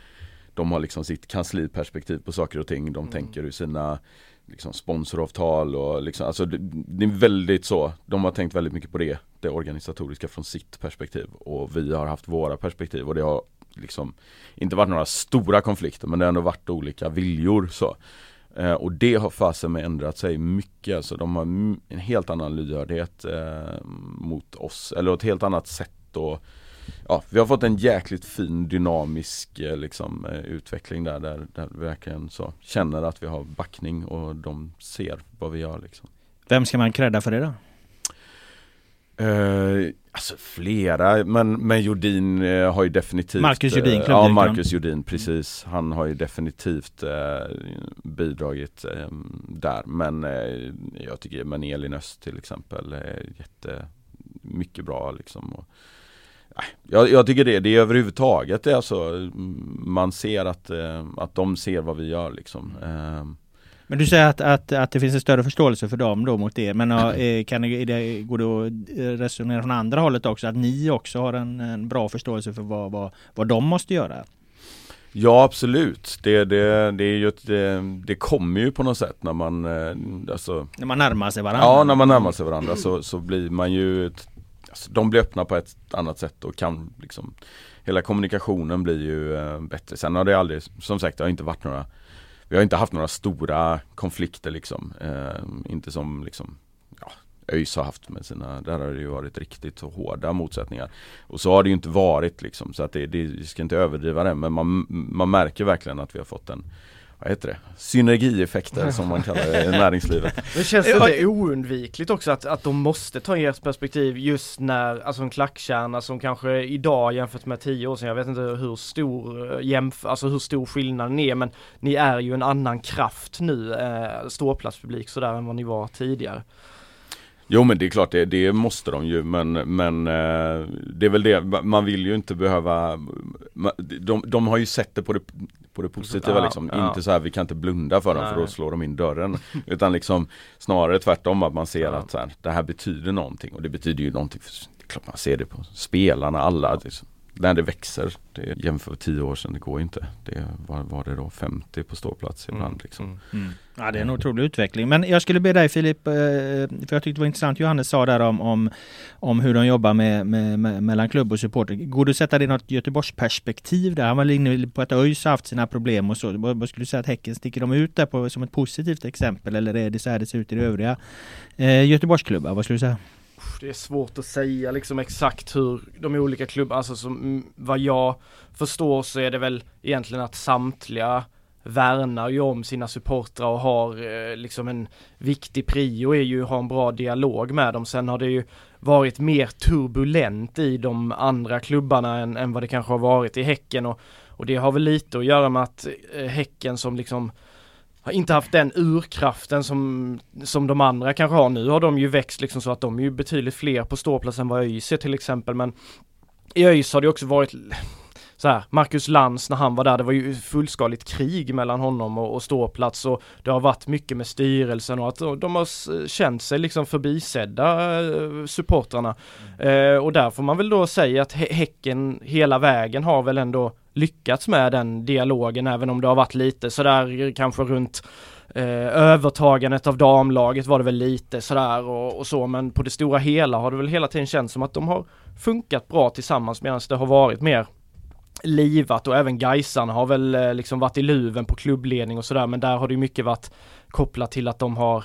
De har liksom sitt kansliperspektiv på saker och ting. De mm. tänker ur sina liksom sponsoravtal och liksom, alltså det, det, är väldigt så, de har tänkt väldigt mycket på det, det organisatoriska från sitt perspektiv och vi har haft våra perspektiv och det har liksom inte varit några stora konflikter men det har ändå varit olika viljor så. Eh, och det har fasen med ändrat sig mycket, alltså de har en helt annan lyhördhet eh, mot oss, eller ett helt annat sätt att ja, vi har fått en jäkligt fin dynamisk eh, liksom, eh, utveckling där, där, där vi verkligen så känner att vi har backning och de ser vad vi gör. Liksom. Vem ska man credda för det då? Alltså flera, men, men Jordin uh, har ju definitivt Marcus Jordin, uh, Ja, Marcus Jordin, precis. Han har ju definitivt bidragit där. Men jag tycker men Elin Öst till exempel är jätte mycket bra liksom. Och, jag, jag, tycker det, det är överhuvudtaget det är alltså, man ser att, eh, att de ser vad vi gör liksom. Men du säger att, att, att det finns en större förståelse för dem då mot det. Men <clears throat> eh, kan det, går det att resonera från andra hållet också? Att ni också har en, en bra förståelse för vad, vad, vad de måste göra? Ja absolut, det, det, det, är ju ett, det, det kommer ju på något sätt när man eh, alltså, När man närmar sig varandra? Ja, när man närmar sig varandra så, så blir man ju alltså, de blir öppna på ett annat sätt och kan liksom Hela kommunikationen blir ju eh, bättre. Sen har det aldrig, som sagt det har inte varit några vi har inte haft några stora konflikter liksom. Eh, inte som liksom ja, ÖIS har haft med sina, där har det ju varit riktigt hårda motsättningar. Och så har det ju inte varit liksom så att det, det vi ska inte överdriva det men man, man märker verkligen att vi har fått en vad heter det? Synergieffekter som man kallar det i <laughs> näringslivet. Det känns lite oundvikligt också att, att de måste ta ert perspektiv just när, alltså en klackkärna som kanske idag jämfört med tio år sedan, jag vet inte hur stor eh, jämf alltså hur stor skillnaden är men ni är ju en annan kraft nu, eh, ståplatspublik sådär än vad ni var tidigare. Jo men det är klart, det, det måste de ju men, men eh, det är väl det, man vill ju inte behöva de, de har ju sett det på det, på det positiva ja, liksom, ja. inte så här vi kan inte blunda för dem Nej. för då slår de in dörren <laughs> Utan liksom snarare tvärtom att man ser ja. att så här, det här betyder någonting och det betyder ju någonting för, det är klart man ser det på spelarna alla liksom när det växer, det jämför med tio år sedan, det går inte. Det var, var det då 50 på ståplats ibland mm, liksom. Mm, mm. Ja det är en otrolig utveckling. Men jag skulle be dig Filip, eh, för jag tyckte det var intressant Johannes sa där om, om, om hur de jobbar med, med, med, mellan klubb och supporter. Går det att sätta det i något Göteborgsperspektiv där? Han var inne på att ÖIS har haft sina problem och så. Vad skulle du säga att Häcken sticker de ut där på, som ett positivt exempel eller är det så här det ser ut i det övriga eh, Göteborgsklubbar? Vad skulle du säga? Det är svårt att säga liksom exakt hur de olika klubbarna, alltså som, mm, vad jag förstår så är det väl egentligen att samtliga värnar ju om sina supportrar och har eh, liksom en viktig prio är ju att ha en bra dialog med dem. Sen har det ju varit mer turbulent i de andra klubbarna än, än vad det kanske har varit i Häcken och, och det har väl lite att göra med att eh, Häcken som liksom har inte haft den urkraften som, som de andra kanske har. Nu har de ju växt liksom så att de är ju betydligt fler på ståplats än vad ÖIS är till exempel men i ÖIS har det också varit så här, Marcus Lantz när han var där, det var ju fullskaligt krig mellan honom och, och ståplats och det har varit mycket med styrelsen och att de har känt sig liksom förbisedda eh, supportrarna. Mm. Eh, och där får man väl då säga att Häcken hela vägen har väl ändå lyckats med den dialogen även om det har varit lite sådär kanske runt eh, övertagandet av damlaget var det väl lite sådär och, och, så men på det stora hela har det väl hela tiden känts som att de har funkat bra tillsammans medan det har varit mer livat och även Gaisarna har väl eh, liksom varit i luven på klubbledning och sådär men där har det mycket varit kopplat till att de har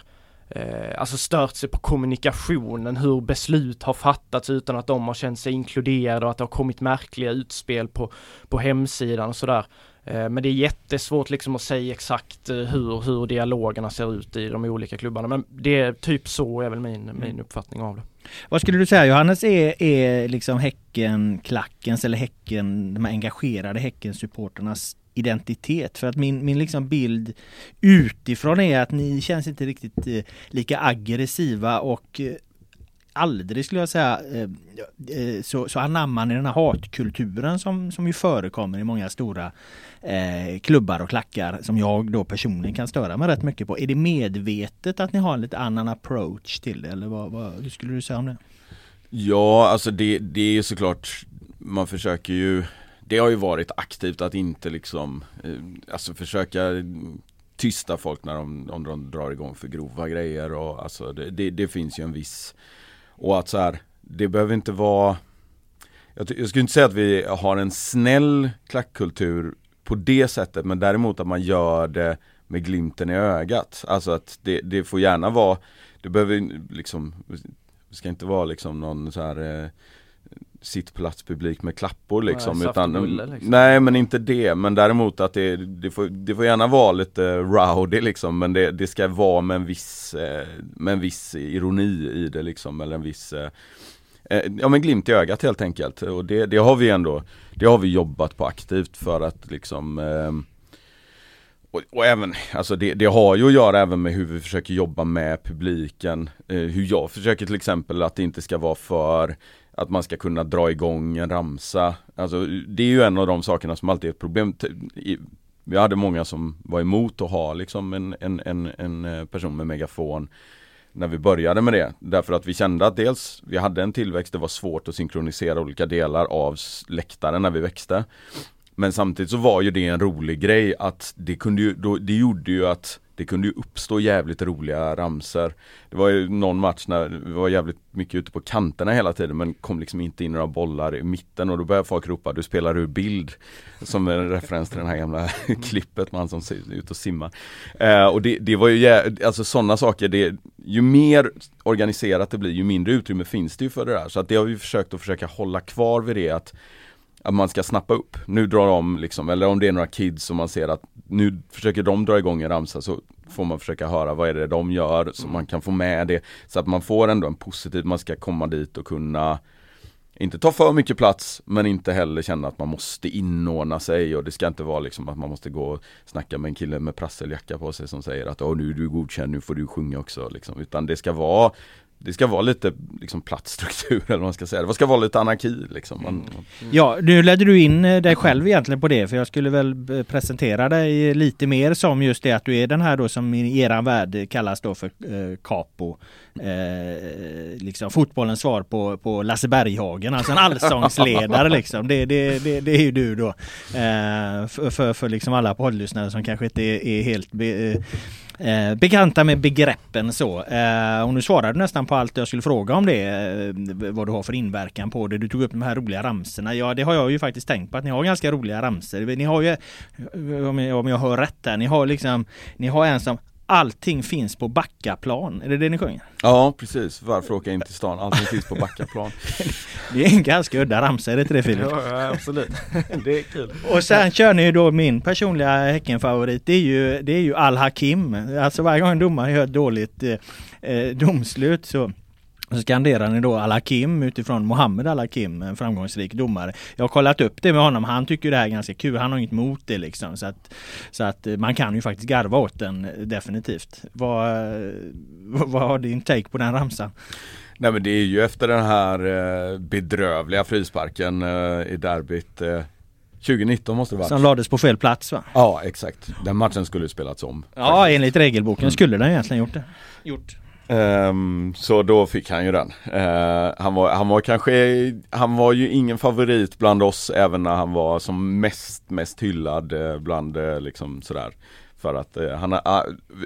eh, alltså stört sig på kommunikationen, hur beslut har fattats utan att de har känt sig inkluderade och att det har kommit märkliga utspel på, på hemsidan och sådär. Eh, men det är jättesvårt liksom att säga exakt eh, hur, hur dialogerna ser ut i de olika klubbarna. Men det är typ så är väl min, min mm. uppfattning av det. Vad skulle du säga Johannes är, är liksom Häcken-klackens eller Häcken, de här engagerade Häcken-supporternas identitet. För att min, min liksom bild utifrån är att ni känns inte riktigt eh, lika aggressiva och eh, aldrig skulle jag säga eh, eh så, så anammar ni den här hatkulturen som, som ju förekommer i många stora eh, klubbar och klackar som jag då personligen kan störa mig rätt mycket på. Är det medvetet att ni har en lite annan approach till det eller vad, vad skulle du säga om det? Ja, alltså det, det är såklart Man försöker ju det har ju varit aktivt att inte liksom eh, Alltså försöka tysta folk när de, om de drar igång för grova grejer och alltså det, det, det finns ju en viss Och att så här, det behöver inte vara jag, jag skulle inte säga att vi har en snäll klackkultur på det sättet men däremot att man gör det med glimten i ögat. Alltså att det, det får gärna vara Det behöver liksom Det ska inte vara liksom någon så här eh, sittplatspublik med klappor liksom. Nej, utan, bulle, liksom. Nej men inte det men däremot att det, det, får, det får gärna vara lite rowdy liksom men det, det ska vara med en viss eh, Med en viss ironi i det liksom eller en viss eh, eh, Ja men glimt i ögat helt enkelt och det, det har vi ändå Det har vi jobbat på aktivt för att liksom och, och även, alltså det, det har ju att göra även med hur vi försöker jobba med publiken eh, Hur jag försöker till exempel att det inte ska vara för att man ska kunna dra igång en ramsa Alltså det är ju en av de sakerna som alltid är ett problem Vi hade många som var emot att ha liksom en, en, en, en eh, person med megafon när vi började med det. Därför att vi kände att dels vi hade en tillväxt, det var svårt att synkronisera olika delar av läktaren när vi växte. Men samtidigt så var ju det en rolig grej att det kunde ju, då, det gjorde ju att det kunde ju uppstå jävligt roliga ramser Det var ju någon match när vi var jävligt mycket ute på kanterna hela tiden men kom liksom inte in några bollar i mitten och då började folk ropa du spelar ur bild. Som en referens till den här gamla <laughs> klippet med han som ser ut och simmar eh, Och det, det var ju, alltså sådana saker, det, ju mer organiserat det blir ju mindre utrymme finns det ju för det där. Så att det har vi försökt att försöka hålla kvar vid det att att man ska snappa upp. Nu drar de liksom, eller om det är några kids som man ser att nu försöker de dra igång en ramsa så får man försöka höra vad är det de gör så man kan få med det. Så att man får ändå en positiv, man ska komma dit och kunna inte ta för mycket plats men inte heller känna att man måste inordna sig och det ska inte vara liksom att man måste gå och snacka med en kille med prasseljacka på sig som säger att Åh, nu är du godkänd, nu får du sjunga också liksom. Utan det ska vara det ska vara lite liksom platsstruktur <laughs> eller vad man ska säga. Det ska vara lite anarki liksom. Man, Ja, nu ledde du in eh, dig själv egentligen på det för jag skulle väl eh, presentera dig lite mer som just det att du är den här då som i eran värld kallas då för eh, capo. Eh, liksom fotbollens svar på, på Lasse Berghagen, alltså en allsångsledare liksom. Det, det, det, det är ju du då. Eh, för, för, för liksom alla poddlyssnare som kanske inte är, är helt be, eh, bekanta med begreppen så. Eh, och nu svarade du nästan på allt jag skulle fråga om det. Eh, vad du har för inverkan på det. Du tog upp de här roliga ramserna. Ja, det har jag ju faktiskt tänkt på att ni har ganska roliga ramser. Ni har ju, eh, om jag, om jag hör rätt här, ni har liksom, ni har en som Allting finns på Backaplan. Är det det ni sjunger? Ja precis, varför åka in till stan? Allting finns på Backaplan <laughs> Det är en ganska udda ramsa, är det inte det Filip? Ja, absolut. <laughs> det är kul. Och sen kör ni ju då min personliga Häckenfavorit. Det är ju, det är ju Al Hakim. Alltså varje gång en domare gör ett dåligt eh, eh, domslut så så skanderar ni då Al-Hakim utifrån Mohammed Al-Hakim, en framgångsrik domare. Jag har kollat upp det med honom. Han tycker det här är ganska kul. Han har inget emot det liksom. Så att, så att eh, man kan ju faktiskt garva åt den eh, definitivt. Vad, eh, vad har din take på den ramsan? Nej men det är ju efter den här bedrövliga frisparken i derbyt eh, 2019 måste det vara. Som lades på fel plats va? Ja exakt, den matchen skulle spelats om. Ja, enligt regelboken skulle den egentligen gjort det. Gjort. Ehm, så då fick han ju den. Eh, han, var, han var kanske, han var ju ingen favorit bland oss även när han var som mest, mest hyllad eh, bland eh, liksom sådär. För att eh, han, ah,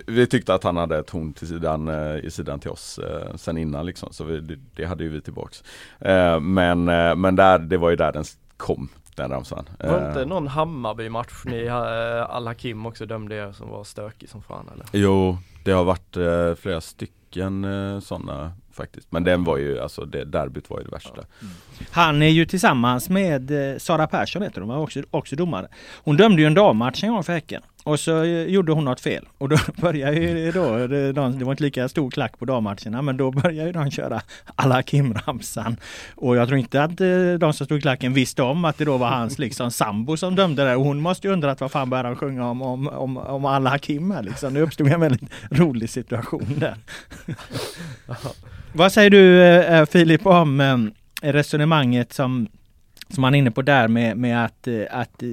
vi- tyckte att han hade ett horn till sidan, i sidan till oss sen innan liksom. Så vi, det, det hade ju vi tillbaks. Eh, men, men där, det var ju där den kom, den ramsan. Var det inte någon Hammarby-match ni, Al-Hakim också dömde er som var stökig som fan eller? Jo, det har varit flera stycken eh, sådana faktiskt. Men den var ju, alltså det derbyt var ju det värsta. Mm. Han är ju tillsammans med eh, Sara Persson heter hon, var också, också domare. Hon dömde ju en dammatch en gång för Häcken. Och så eh, gjorde hon något fel. Och då <laughs> började ju då, det, de, det var inte lika stor klack på dammatcherna, men då började ju de köra alla Kim-ramsan. Och jag tror inte att eh, de som stod i klacken visste om att det då var hans liksom sambo som dömde det. Och hon måste ju undrat vad fan började han sjunga om, om, om, om alla Kim här liksom. Det uppstod en väldigt rolig situation där. <laughs> Vad säger du eh, Filip om resonemanget som som han är inne på där med, med att, eh, att eh,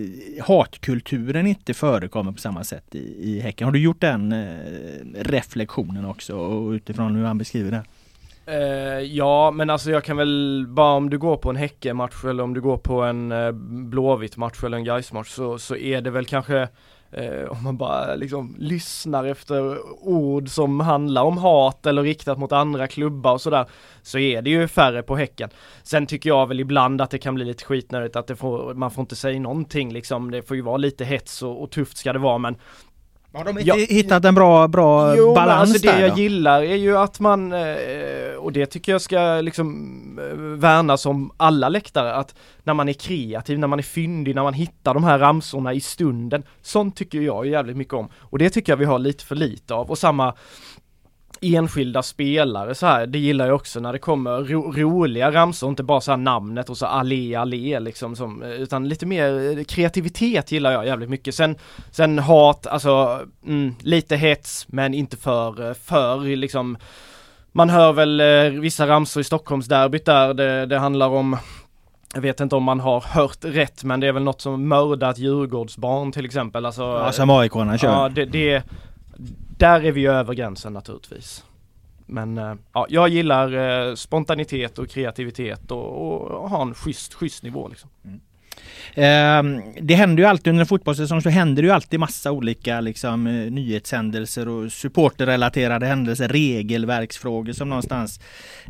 hatkulturen inte förekommer på samma sätt i, i Häcken. Har du gjort den eh, reflektionen också och utifrån hur han beskriver det? Ja, men alltså jag kan väl bara om du går på en Häckenmatch eller om du går på en uh, Blåvitt match eller en Gais-match så, så är det väl kanske Eh, om man bara liksom lyssnar efter ord som handlar om hat eller riktat mot andra klubbar och sådär så är det ju färre på Häcken. Sen tycker jag väl ibland att det kan bli lite skitnödigt att det får, man får inte säga någonting liksom. Det får ju vara lite hets och, och tufft ska det vara men har de inte ja, hittat en bra, bra jo, balans alltså det där jag då? gillar är ju att man, eh, och det tycker jag ska liksom eh, värnas om alla läktare, att när man är kreativ, när man är fyndig, när man hittar de här ramsorna i stunden. Sånt tycker jag jävligt mycket om. Och det tycker jag vi har lite för lite av. Och samma enskilda spelare så här, det gillar jag också när det kommer ro roliga ramsor, inte bara så här namnet och så allé allé liksom som, utan lite mer kreativitet gillar jag jävligt mycket. Sen, sen hat, alltså mm, lite hets men inte för, för liksom man hör väl eh, vissa ramsor i Stockholmsderbyt där det, det handlar om jag vet inte om man har hört rätt men det är väl något som mördat Djurgårdsbarn till exempel. Alltså, ja, som aik kör. Ja, det, det, där är vi ju över gränsen naturligtvis. Men eh, ja, jag gillar eh, spontanitet och kreativitet och, och ha en schysst, schysst nivå liksom. Mm. Ehm, det händer ju alltid under en fotbollssäsong så händer det ju alltid massa olika liksom, eh, nyhetshändelser och supporterrelaterade händelser, regelverksfrågor som någonstans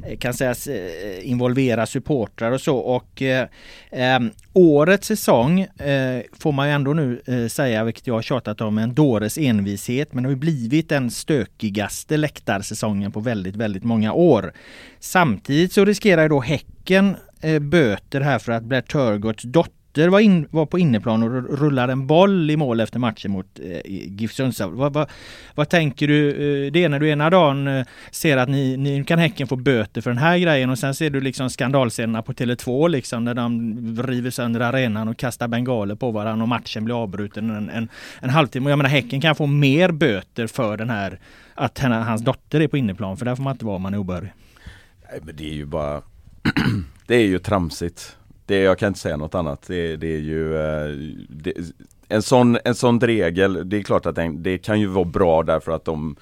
eh, kan sägas eh, involvera supportrar och så. Och eh, ehm, årets säsong eh, får man ju ändå nu säga, vilket jag har tjatat om, en dåres envishet, men det har ju blivit den stökigaste läktarsäsongen på väldigt, väldigt många år. Samtidigt så riskerar ju då Häcken Eh, böter här för att Blair Turgotts dotter var, in, var på inneplan och rullade en boll i mål efter matchen mot eh, GIF Sundsvall. Vad, vad, vad, tänker du? Eh, det är när du ena dagen eh, ser att ni, ni kan Häcken få böter för den här grejen och sen ser du liksom skandalscenerna på Tele2 liksom när de river sönder arenan och kastar bengaler på varandra och matchen blir avbruten en, en, en halvtimme. Jag menar Häcken kan få mer böter för den här att hans dotter är på inneplan för där får man inte vara om man är obehörig. Nej men det är ju bara <clears throat> Det är ju tramsigt det, jag kan inte säga något annat. Det, det är ju eh, det, en, sån, en sån regel, det är klart att den, det kan ju vara bra därför att de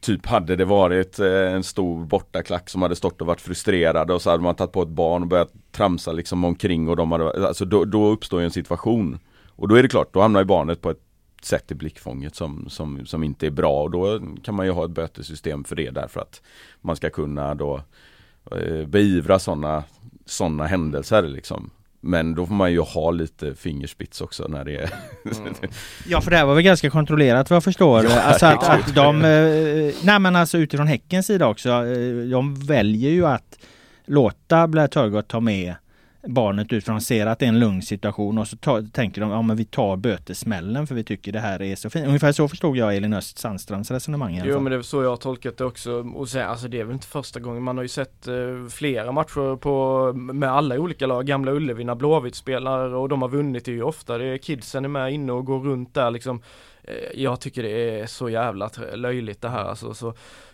Typ hade det varit eh, en stor bortaklack som hade stått och varit frustrerade och så hade man tagit på ett barn och börjat tramsa liksom omkring och de hade, alltså då, då uppstår en situation. Och då är det klart, då hamnar ju barnet på ett sätt i blickfånget som, som, som inte är bra och då kan man ju ha ett bötesystem för det därför att man ska kunna då eh, beivra sådana sådana händelser liksom. Men då får man ju ha lite fingerspits också när det är... Mm. ja för det här var väl ganska kontrollerat vad jag förstår. <laughs> Ja, alltså att, att de... Eh, nej men alltså utifrån Häckens sida också. Eh, de väljer ju att låta Blair Turgott ta med barnet ut för de ser att det är en lugn situation och så tar, tänker de ja vi tar bötesmällen för vi tycker det här är så fint. Ungefär så förstod jag Elin Öst Sandströms resonemang. Jo men det är så jag har tolkat det också och sen, alltså det är väl inte första gången man har ju sett eh, flera matcher på med alla olika lag. Gamla Ullevi när Blåvitt spelar och de har vunnit det är ju ofta det är kidsen är med inne och går runt där liksom. Eh, jag tycker det är så jävla löjligt det här alltså. Så,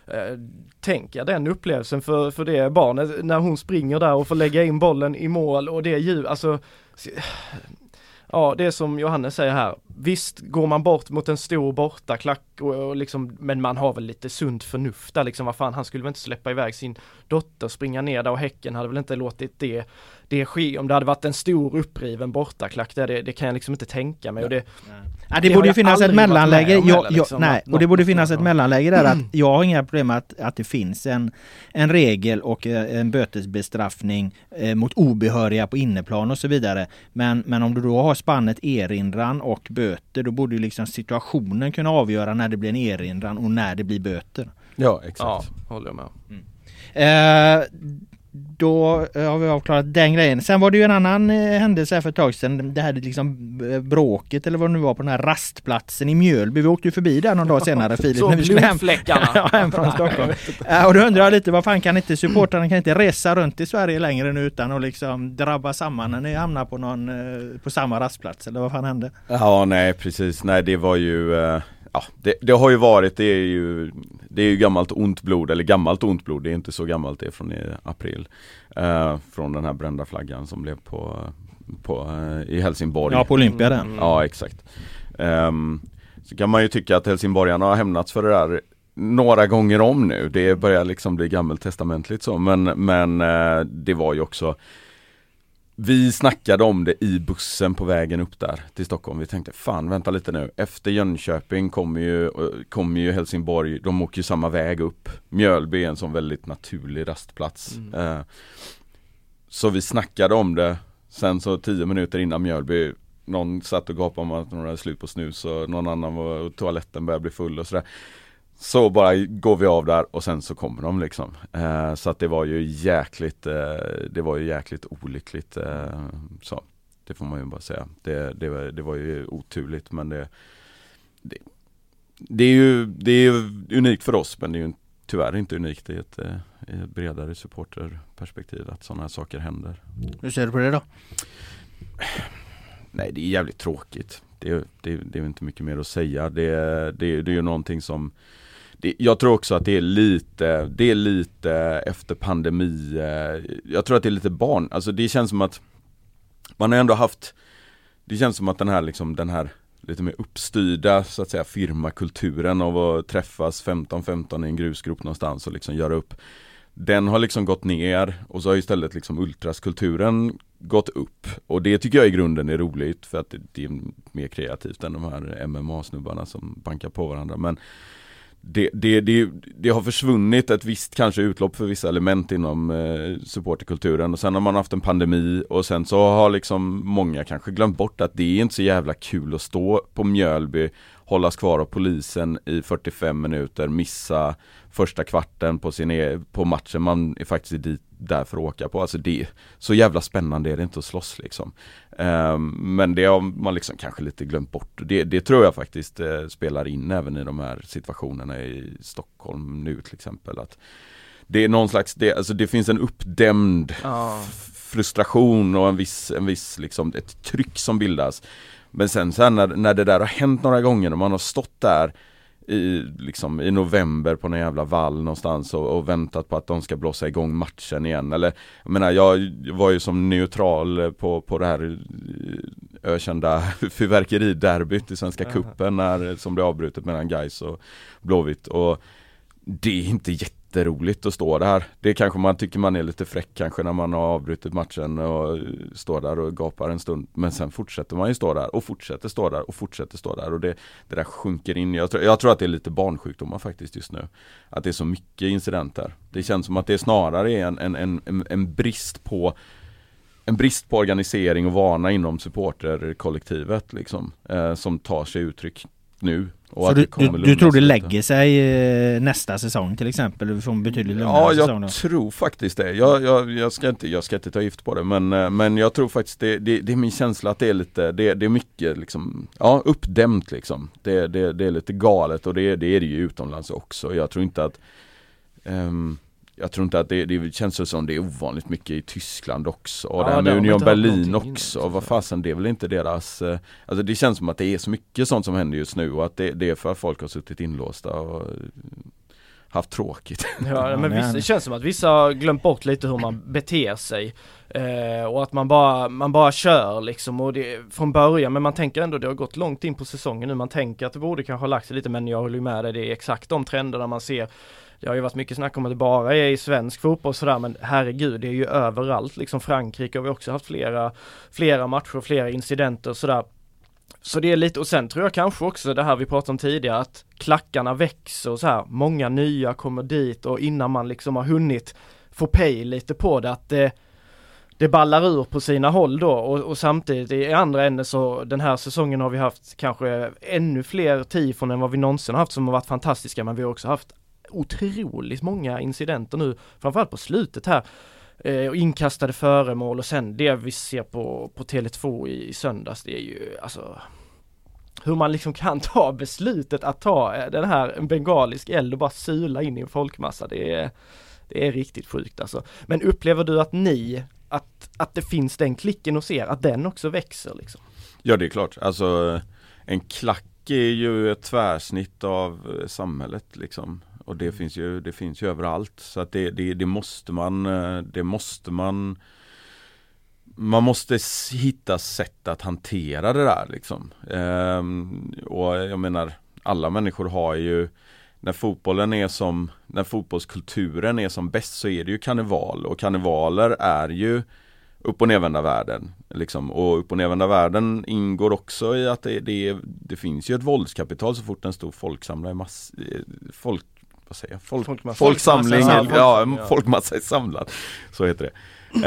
eh, tänk jag den upplevelsen för, för det barnet när hon springer där och får lägga in bollen i mål och det djur, alltså Ja, det är som Johannes säger här. Visst går man bort mot en stor bortaklack och, och liksom, men man har väl lite sunt förnuft där liksom. Vad fan, han skulle väl inte släppa iväg sin dotter, springa ner där och Häcken hade väl inte låtit det, det ske. Om det hade varit en stor uppriven bortaklack där, det, det kan jag liksom inte tänka mig. Och det, Ja, det, det borde finnas ett mellanläge. Jag, jag, liksom, nej, och det borde finnas ett mellanläge där att <clears throat> jag har inga problem med att, att det finns en, en regel och eh, en bötesbestraffning eh, mot obehöriga på inneplan och så vidare. Men, men om du då har spannet erinran och böter, då borde ju liksom situationen kunna avgöra när det blir en erinran och när det blir böter. Ja, exakt. Ja, håller jag med. Mm. Eh, då eh, har vi avklarat den grejen. Sen var det ju en annan eh, händelse här för ett tag sedan. Det här liksom eh, bråket eller vad det nu var på den här rastplatsen i Mjölby. Vi åkte ju förbi där någon dag senare Filip. Så när vi skulle hem, <laughs> ja, hem från Stockholm. och då undrar jag lite, vad fan kan inte supportrarna kan inte resa runt i Sverige längre nu utan att liksom drabba samman när ni hamnar på någon på samma rastplats eller vad fan hände? Ja nej precis, nej det var ju ja, det, det, har ju varit, det är ju, det är ju gammalt ont blod, eller gammalt ont blod, det är inte så gammalt, det är från i april. Eh, från den här brända flaggan som blev på, på eh, i Helsingborg. Ja, på Olympia den. Mm. Ja, exakt. Um, så kan man ju tycka att helsingborgarna har hämnats för det där några gånger om nu. Det börjar liksom bli gammeltestamentligt så men, men eh, det var ju också vi snackade om det i bussen på vägen upp där till Stockholm. Vi tänkte fan vänta lite nu. Efter Jönköping kommer ju, kommer ju Helsingborg, de åker ju samma väg upp. Mjölby är en sån väldigt naturlig rastplats. Mm. Eh, så vi snackade om det. Sen så tio minuter innan Mjölby någon satt och gapade om att någon hade slut på snus och någon annan var toaletten började bli full och sådär. Så bara går vi av där och sen så kommer de liksom. Eh, så att det var ju jäkligt, eh, det var ju jäkligt olyckligt. Eh, så Det får man ju bara säga. Det, det, var, det var ju oturligt men det, det, det är ju det är unikt för oss men det är ju tyvärr inte unikt i ett, eh, i ett bredare supporterperspektiv att sådana här saker händer. Hur ser du på det då? Nej det är jävligt tråkigt. Det, det, det är inte mycket mer att säga. Det, det, det är ju någonting som det, jag tror också att det är lite, det är lite efter pandemi, eh, jag tror att det är lite barn, alltså det känns som att man har ändå haft, det känns som att den här liksom, den här lite mer uppstyrda så att säga firmakulturen av att träffas 15-15 i en grusgrop någonstans och liksom göra upp Den har liksom gått ner och så har istället liksom ultraskulturen gått upp. Och det tycker jag i grunden är roligt för att det, det är mer kreativt än de här MMA-snubbarna som bankar på varandra. Men det, det, det, det, har försvunnit ett visst kanske utlopp för vissa element inom eh, supporterkulturen. Och sen har man haft en pandemi och sen så har liksom många kanske glömt bort att det är inte så jävla kul att stå på Mjölby hållas kvar av polisen i 45 minuter, missa första kvarten på, sin e på matchen man är faktiskt dit där för att åka på. Alltså det, så jävla spännande är det inte att slåss liksom. Um, men det har man liksom kanske lite glömt bort. Det, det tror jag faktiskt uh, spelar in även i de här situationerna i Stockholm nu till exempel. Att det är någon slags, det, alltså det finns en uppdämd oh. frustration och en viss, en viss liksom, ett tryck som bildas. Men sen, sen när, när det där har hänt några gånger och man har stått där i, liksom, i november på någon jävla vall någonstans och, och, väntat på att de ska blåsa igång matchen igen eller Jag menar jag var ju som neutral på, på det här eh, ökända <laughs> fyrverkeriderbyt i Svenska -huh. Kuppen när, som blev avbrutet mellan Gais och Blåvitt och Det är inte jätte jätteroligt att stå där. Det kanske man tycker man är lite fräck kanske när man har avbrutit matchen och står där och gapar en stund. Men sen fortsätter man ju stå där och fortsätter stå där och fortsätter stå där och det, det där sjunker in. Jag tror, jag tror att det är lite barnsjukdomar faktiskt just nu. Att det är så mycket incidenter. Det känns som att det snarare är en, en, en, en brist på en brist på organisering och vana inom supporterkollektivet liksom, eh, som tar sig uttryck nu så du, du, du tror det lägger sig eh, nästa säsong till exempel? En betydligt lugnare Ja, jag säsong tror faktiskt det. Jag, jag, jag, ska inte, jag ska inte ta gift på det men, eh, men jag tror faktiskt det, det, det är min känsla att det är lite, det, det är mycket liksom, ja uppdämt liksom. Det, det, det är lite galet och det, det är det ju utomlands också. Jag tror inte att um, jag tror inte att det, det känns som det är ovanligt mycket i Tyskland också och ja, det här med Union Berlin också. Vad fasen det är väl inte deras eh, Alltså det känns som att det är så mycket sånt som händer just nu och att det, det är för att folk har suttit inlåsta och haft tråkigt. <laughs> Ja men vissa, det känns som att vissa har glömt bort lite hur man beter sig. Eh, och att man bara, man bara kör liksom och det från början men man tänker ändå det har gått långt in på säsongen nu. Man tänker att det borde kanske ha lagt sig lite men jag håller med dig, det är exakt de trenderna man ser det har ju varit mycket snack om att det bara är i svensk fotboll och sådär men herregud det är ju överallt liksom Frankrike har vi också haft flera, flera matcher, flera incidenter och sådär. Så det är lite, och sen tror jag kanske också det här vi pratade om tidigare att klackarna växer och så här, många nya kommer dit och innan man liksom har hunnit få pay lite på det att det det ballar ur på sina håll då. Och, och, samtidigt i andra änden så den här säsongen har vi haft kanske ännu fler tifon än vad vi någonsin haft som har varit fantastiska. Men vi har också haft otroligt många incidenter nu, framförallt på slutet här. Eh, och inkastade föremål och sen det vi ser på, på Tele2 i, i söndags, det är ju alltså hur man liksom kan <laughs> ta beslutet att ta eh, den här bengalisk eld och bara sula in i en folkmassa. Det är, det är riktigt sjukt alltså. Men upplever du att ni, att, att det finns den klicken hos er, att den också växer liksom? Ja det är klart, alltså en klack är ju ett tvärsnitt av eh, samhället liksom. Och det finns ju, det finns ju överallt. Så att det, det, det måste man, eh, det måste man man måste hitta sätt att hantera det där liksom. Ehm, och jag menar, alla människor har ju när fotbollen är som, när fotbollskulturen är som bäst så är det ju karneval och karnevaler är ju upp och nervända världen. Liksom. Och upp och nervända världen ingår också i att det, det, det finns ju ett våldskapital så fort en stor folksamlare mass, eh, folk, vad säger jag? Folk, Folkmassa. folksamling, Folkmassa. ja, <laughs> folkmassa är samlad. Så heter det.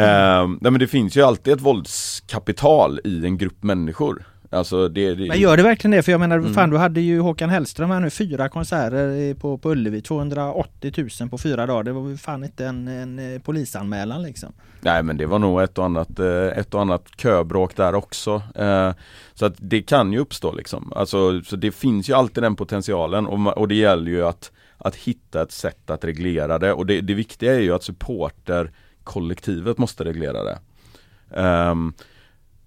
Ehm, nej men det finns ju alltid ett våldskapital i en grupp människor. Alltså det, det Men gör det verkligen det? För jag menar, Mm. fan du hade ju Håkan Hellström här nu, fyra konserter på, på Ullevi, 280 000 på fyra dagar. Det var ju fan inte en, en eh, polisanmälan liksom. Nej men det var nog ett och annat, eh, ett och annat köbråk där också. Eh, Så att det kan ju uppstå liksom. Alltså, så det finns ju alltid den potentialen och, och det gäller ju att, att hitta ett sätt att reglera det. Och det, det viktiga är ju att supporterkollektivet måste reglera det. Ehm,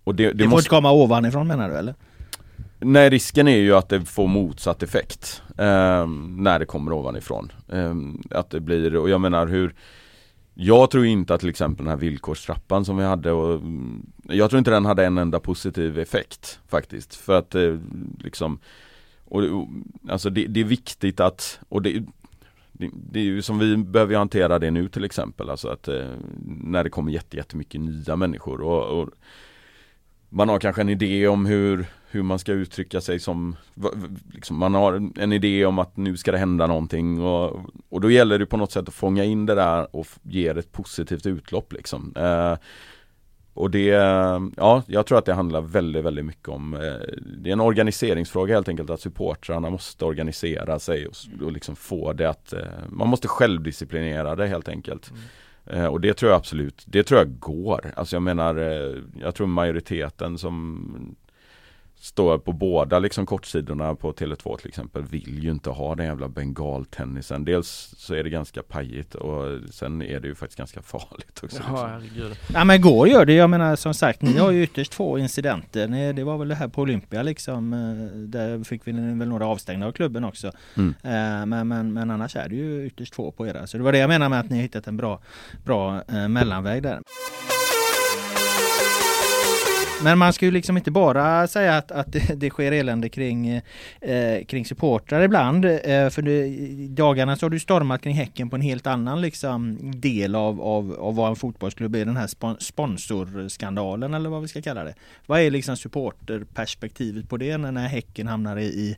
och det, Det, det får måste, inte komma ovanifrån menar du eller? Nej risken är ju att det får motsatt effekt ehm, När det kommer ovanifrån Ehm, Att det blir, och jag menar hur Jag tror inte att till exempel den här villkorstrappan som vi hade och Jag tror inte den hade en enda positiv effekt faktiskt För att eh, liksom och, och, Alltså det, det är viktigt att och det, det, det är ju som vi behöver hantera det nu till exempel Alltså att eh, När det kommer jätte, jättemycket nya människor och, och man har kanske en idé om hur, hur man ska uttrycka sig som liksom Man har en idé om att nu ska det hända någonting och, och då gäller det på något sätt att fånga in det där och ge det ett positivt utlopp liksom. Eh, och det, ja jag tror att det handlar väldigt, väldigt mycket om eh, Det är en organiseringsfråga helt enkelt att supportrarna måste organisera sig och, och liksom få det att eh, Man måste självdisciplinera det helt enkelt Eh, Och det tror jag absolut, det tror jag går. Alltså jag menar, jag tror majoriteten som står på båda liksom kortsidorna på Tele2 till exempel vill ju inte ha den jävla bengaltennisen. Dels så är det ganska pajigt och sen är det ju faktiskt ganska farligt också. Ja, liksom. herregud. Ja men går gör det. Jag menar som sagt, ni har ju ytterst få incidenter. Ni, det var väl det här på Olympia liksom. eh, Där fick vi väl några avstängda av klubben också. Mm. Eh, Men, men, men annars är det ju ytterst få på era. Så det var det jag menar med att ni har hittat en bra, bra eh, mellanväg där. Men man ska ju liksom inte bara säga att, att det, det sker elände kring, eh, kring supportrar ibland. Eh, för det, i dagarna så har du stormat kring Häcken på en helt annan liksom, del av, av, av vad en fotbollsklubb är. Den här spon sponsorskandalen eller vad vi ska kalla det. Vad är liksom supporterperspektivet på det när, när Häcken hamnar i, i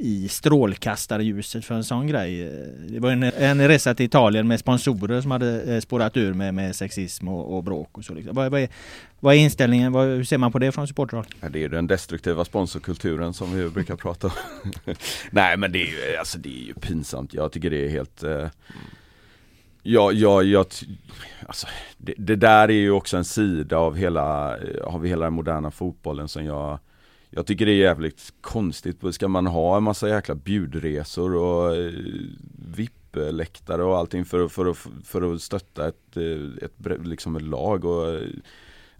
i strålkastarljuset för en sån grej. Det var en, en resa till Italien med sponsorer som hade eh, spårat ur med, med sexism och, och bråk och så. Liksom. Vad, vad, är, vad är inställningen? Vad, hur ser man på det från supporterhåll? Ja, det är den destruktiva sponsorkulturen som vi brukar prata om. <laughs> Nej men det är ju, alltså det är ju pinsamt. Jag tycker det är helt eh, Ja, ja, jag, alltså, det, det där är ju också en sida av hela, eh, av hela den moderna fotbollen som jag jag tycker det är jävligt konstigt. Ska man ha en massa jäkla bjudresor och eh, VIP-läktare och allting för, att- för, att- för att stötta ett, eh, ett, liksom ett lag och eh,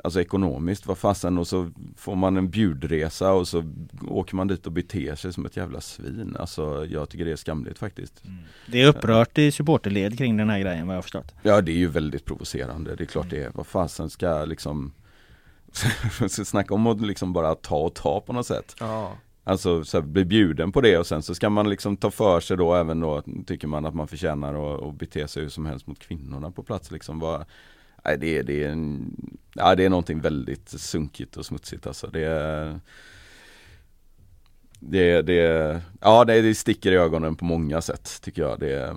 Alltså ekonomiskt, vad fasen och så får man en bjudresa och så åker man dit och beter sig som ett jävla svin. Alltså jag tycker det är skamligt faktiskt. Det är upprört i supporterled kring den här grejen vad jag har förstått. Ja det är ju väldigt provocerande, det är klart det är. Vad fasen ska liksom så <laughs> Snacka om att liksom bara ta och ta på något sätt. Ja. Alltså så här, bli bjuden på det och sen så ska man liksom ta för sig då även då tycker man att man förtjänar att, att bete sig hur som helst mot kvinnorna på plats liksom. Vad, nej, det, är, det, är en, ja, det är någonting väldigt sunkigt och smutsigt alltså. Det är det, det, ja det, det sticker i ögonen på många sätt tycker jag. Det, är,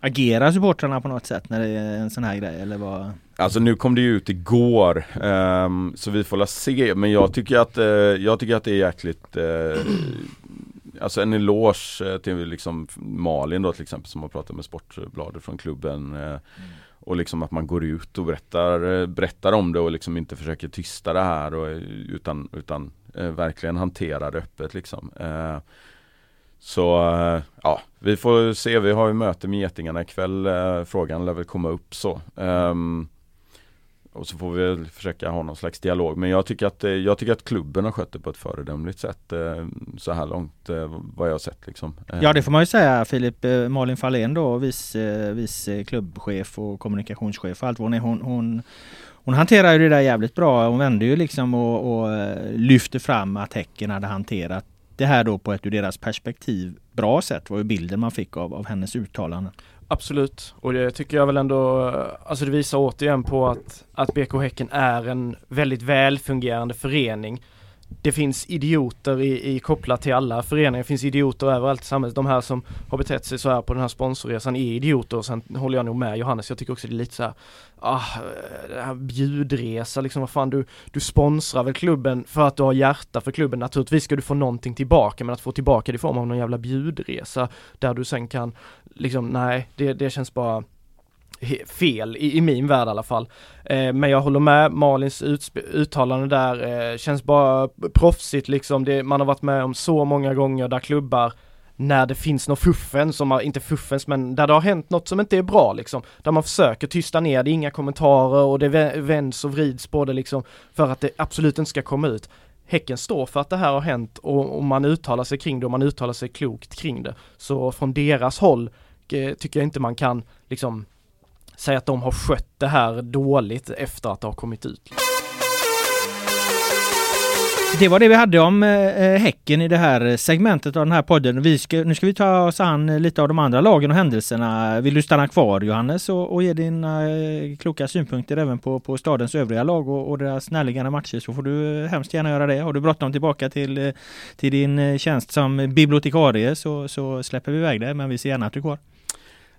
Agerar supportrarna på något sätt när det är en sån här grej eller vad? Alltså nu kom det ju ut igår ehm, Så vi får la se men jag tycker att, eh, jag tycker att det är jäkligt eh, Alltså en eloge eh, till liksom Malin då till exempel som har pratat med Sportbladet från klubben eh, Och liksom att man går ut och berättar, berättar om det och liksom inte försöker tysta det här och, utan, utan verkligen hantera det öppet liksom så ja, vi får se. Vi har ju möte med Getingarna ikväll. Frågan lär väl komma upp så. Ehm, och så får vi väl försöka ha någon slags dialog. Men jag tycker att, eh, jag tycker att klubben har skött det på ett föredömligt sätt eh, så här långt eh, vad jag har sett. Liksom. Ja det får man ju säga Filip. Malin Fahlén då, vice, vice klubbchef och kommunikationschef och allt vad hon är. Hon, hon, hon hanterar ju det där jävligt bra. Hon vände ju liksom och, och lyfte fram att Häcken hade hanterat det här då på ett ur deras perspektiv bra sätt var ju bilden man fick av, av hennes uttalanden. Absolut, och det tycker jag väl ändå, alltså det visar återigen på att, att BK Häcken är en väldigt välfungerande förening. Det finns idioter i, i kopplat till alla föreningar, det finns idioter överallt i samhället. De här som har betett sig så här på den här sponsorresan är idioter. Och sen håller jag nog med Johannes, jag tycker också det är lite så här, ah, det här bjudresa liksom, vad fan du, du sponsrar väl klubben för att du har hjärta för klubben, naturligtvis ska du få någonting tillbaka men att få tillbaka det i form av någon jävla bjudresa där du sen kan liksom, nej, det, det känns bara fel i, i, min värld i alla fall. Eh, men jag håller med Malins uttalande där, eh, känns bara proffsigt liksom. Det, man har varit med om så många gånger där klubbar när det finns något fuffens, som har, inte fuffens men där det har hänt något som inte är bra liksom. Där man försöker tysta ner det, inga kommentarer och det vänds och vrids på det liksom för att det absolut inte ska komma ut. Häcken står för att det här har hänt och, och man uttalar sig kring det och man uttalar sig klokt kring det. Så från deras håll eh, tycker jag inte man kan liksom säga att de har skött det här dåligt efter att det har kommit ut. Det var det vi hade om eh, eh Häcken i det här segmentet av den här podden. Vi ska, nu ska vi ta oss an eh, lite av de andra lagen och händelserna. Vill du stanna kvar Johannes och, och ge dina eh, kloka synpunkter även på, på stadens övriga lag och, och deras närliggande matcher så får du eh, hemskt gärna göra det. Har du bråttom tillbaka till, till din tjänst som bibliotekarie så, så släpper vi iväg dig, men vi ser gärna att du är kvar.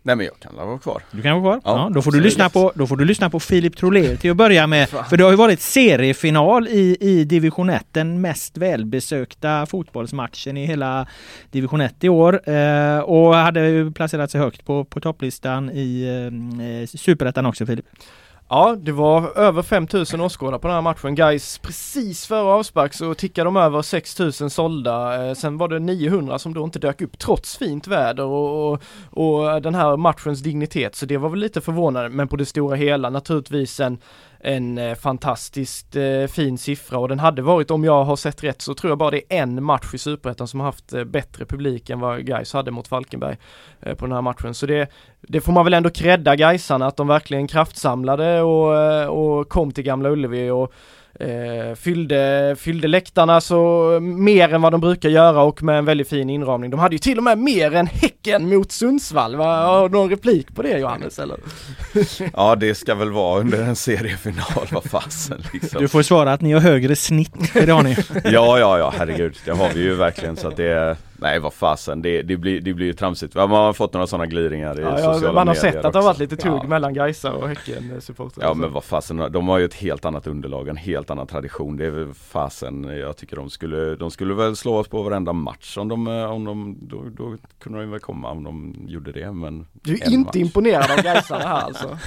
Nej men jag kan vara kvar. Du kan vara kvar? Ja, ja då, får du lyssna på, då får du lyssna på Filip Trolé till att börja med. <laughs> För det har ju varit seriefinal i, i division 1. Den mest välbesökta fotbollsmatchen i hela division 1 i år. Eh, och hade ju placerat sig högt på, på topplistan i eh, superettan också Filip. Ja, det var över 5000 åskådare på den här matchen. Guys precis före avspark så tickade de över 6000 sålda. Eh, sen var det 900 som då inte dök upp trots fint väder och, och, och den här matchens dignitet. Så det var väl lite förvånande, men på det stora hela naturligtvis en en eh, fantastiskt eh, fin siffra och den hade varit, om jag har sett rätt, så tror jag bara det är en match i Superettan som har haft eh, bättre publik än vad Gais hade mot Falkenberg på den här matchen. Så det, det får man väl ändå credda Gaisarna att de verkligen kraftsamlade och, och kom till Gamla Ullevi och Eh, fyllde, fyllde läktarna så mer än vad de brukar göra och med en väldigt fin inramning. De hade ju till och med mer än Häcken mot Sundsvall. Har du någon replik på det Johannes eller? <laughs> ja det ska väl vara under en seriefinal, vad fasen liksom. Du får svara att ni har högre snitt, det har ni. ja, ja, ja, herregud. Det har vi ju verkligen så att det Nej vad fasen, det, det, blir, det blir ju tramsigt. Man har fått några sådana gliringar i ja, sociala medier Man har sett att det har varit lite tugg ja. mellan Gaisa och Häcken supportrar. Ja men vad fasen, de har ju ett helt annat underlag, en helt annan tradition. Det är väl fasen, jag tycker de skulle, de skulle väl slå oss på varenda match om de, eh, om de då, då kunde de väl komma om de gjorde det men Du är inte match. imponerad av <laughs> Gaisarna här alltså?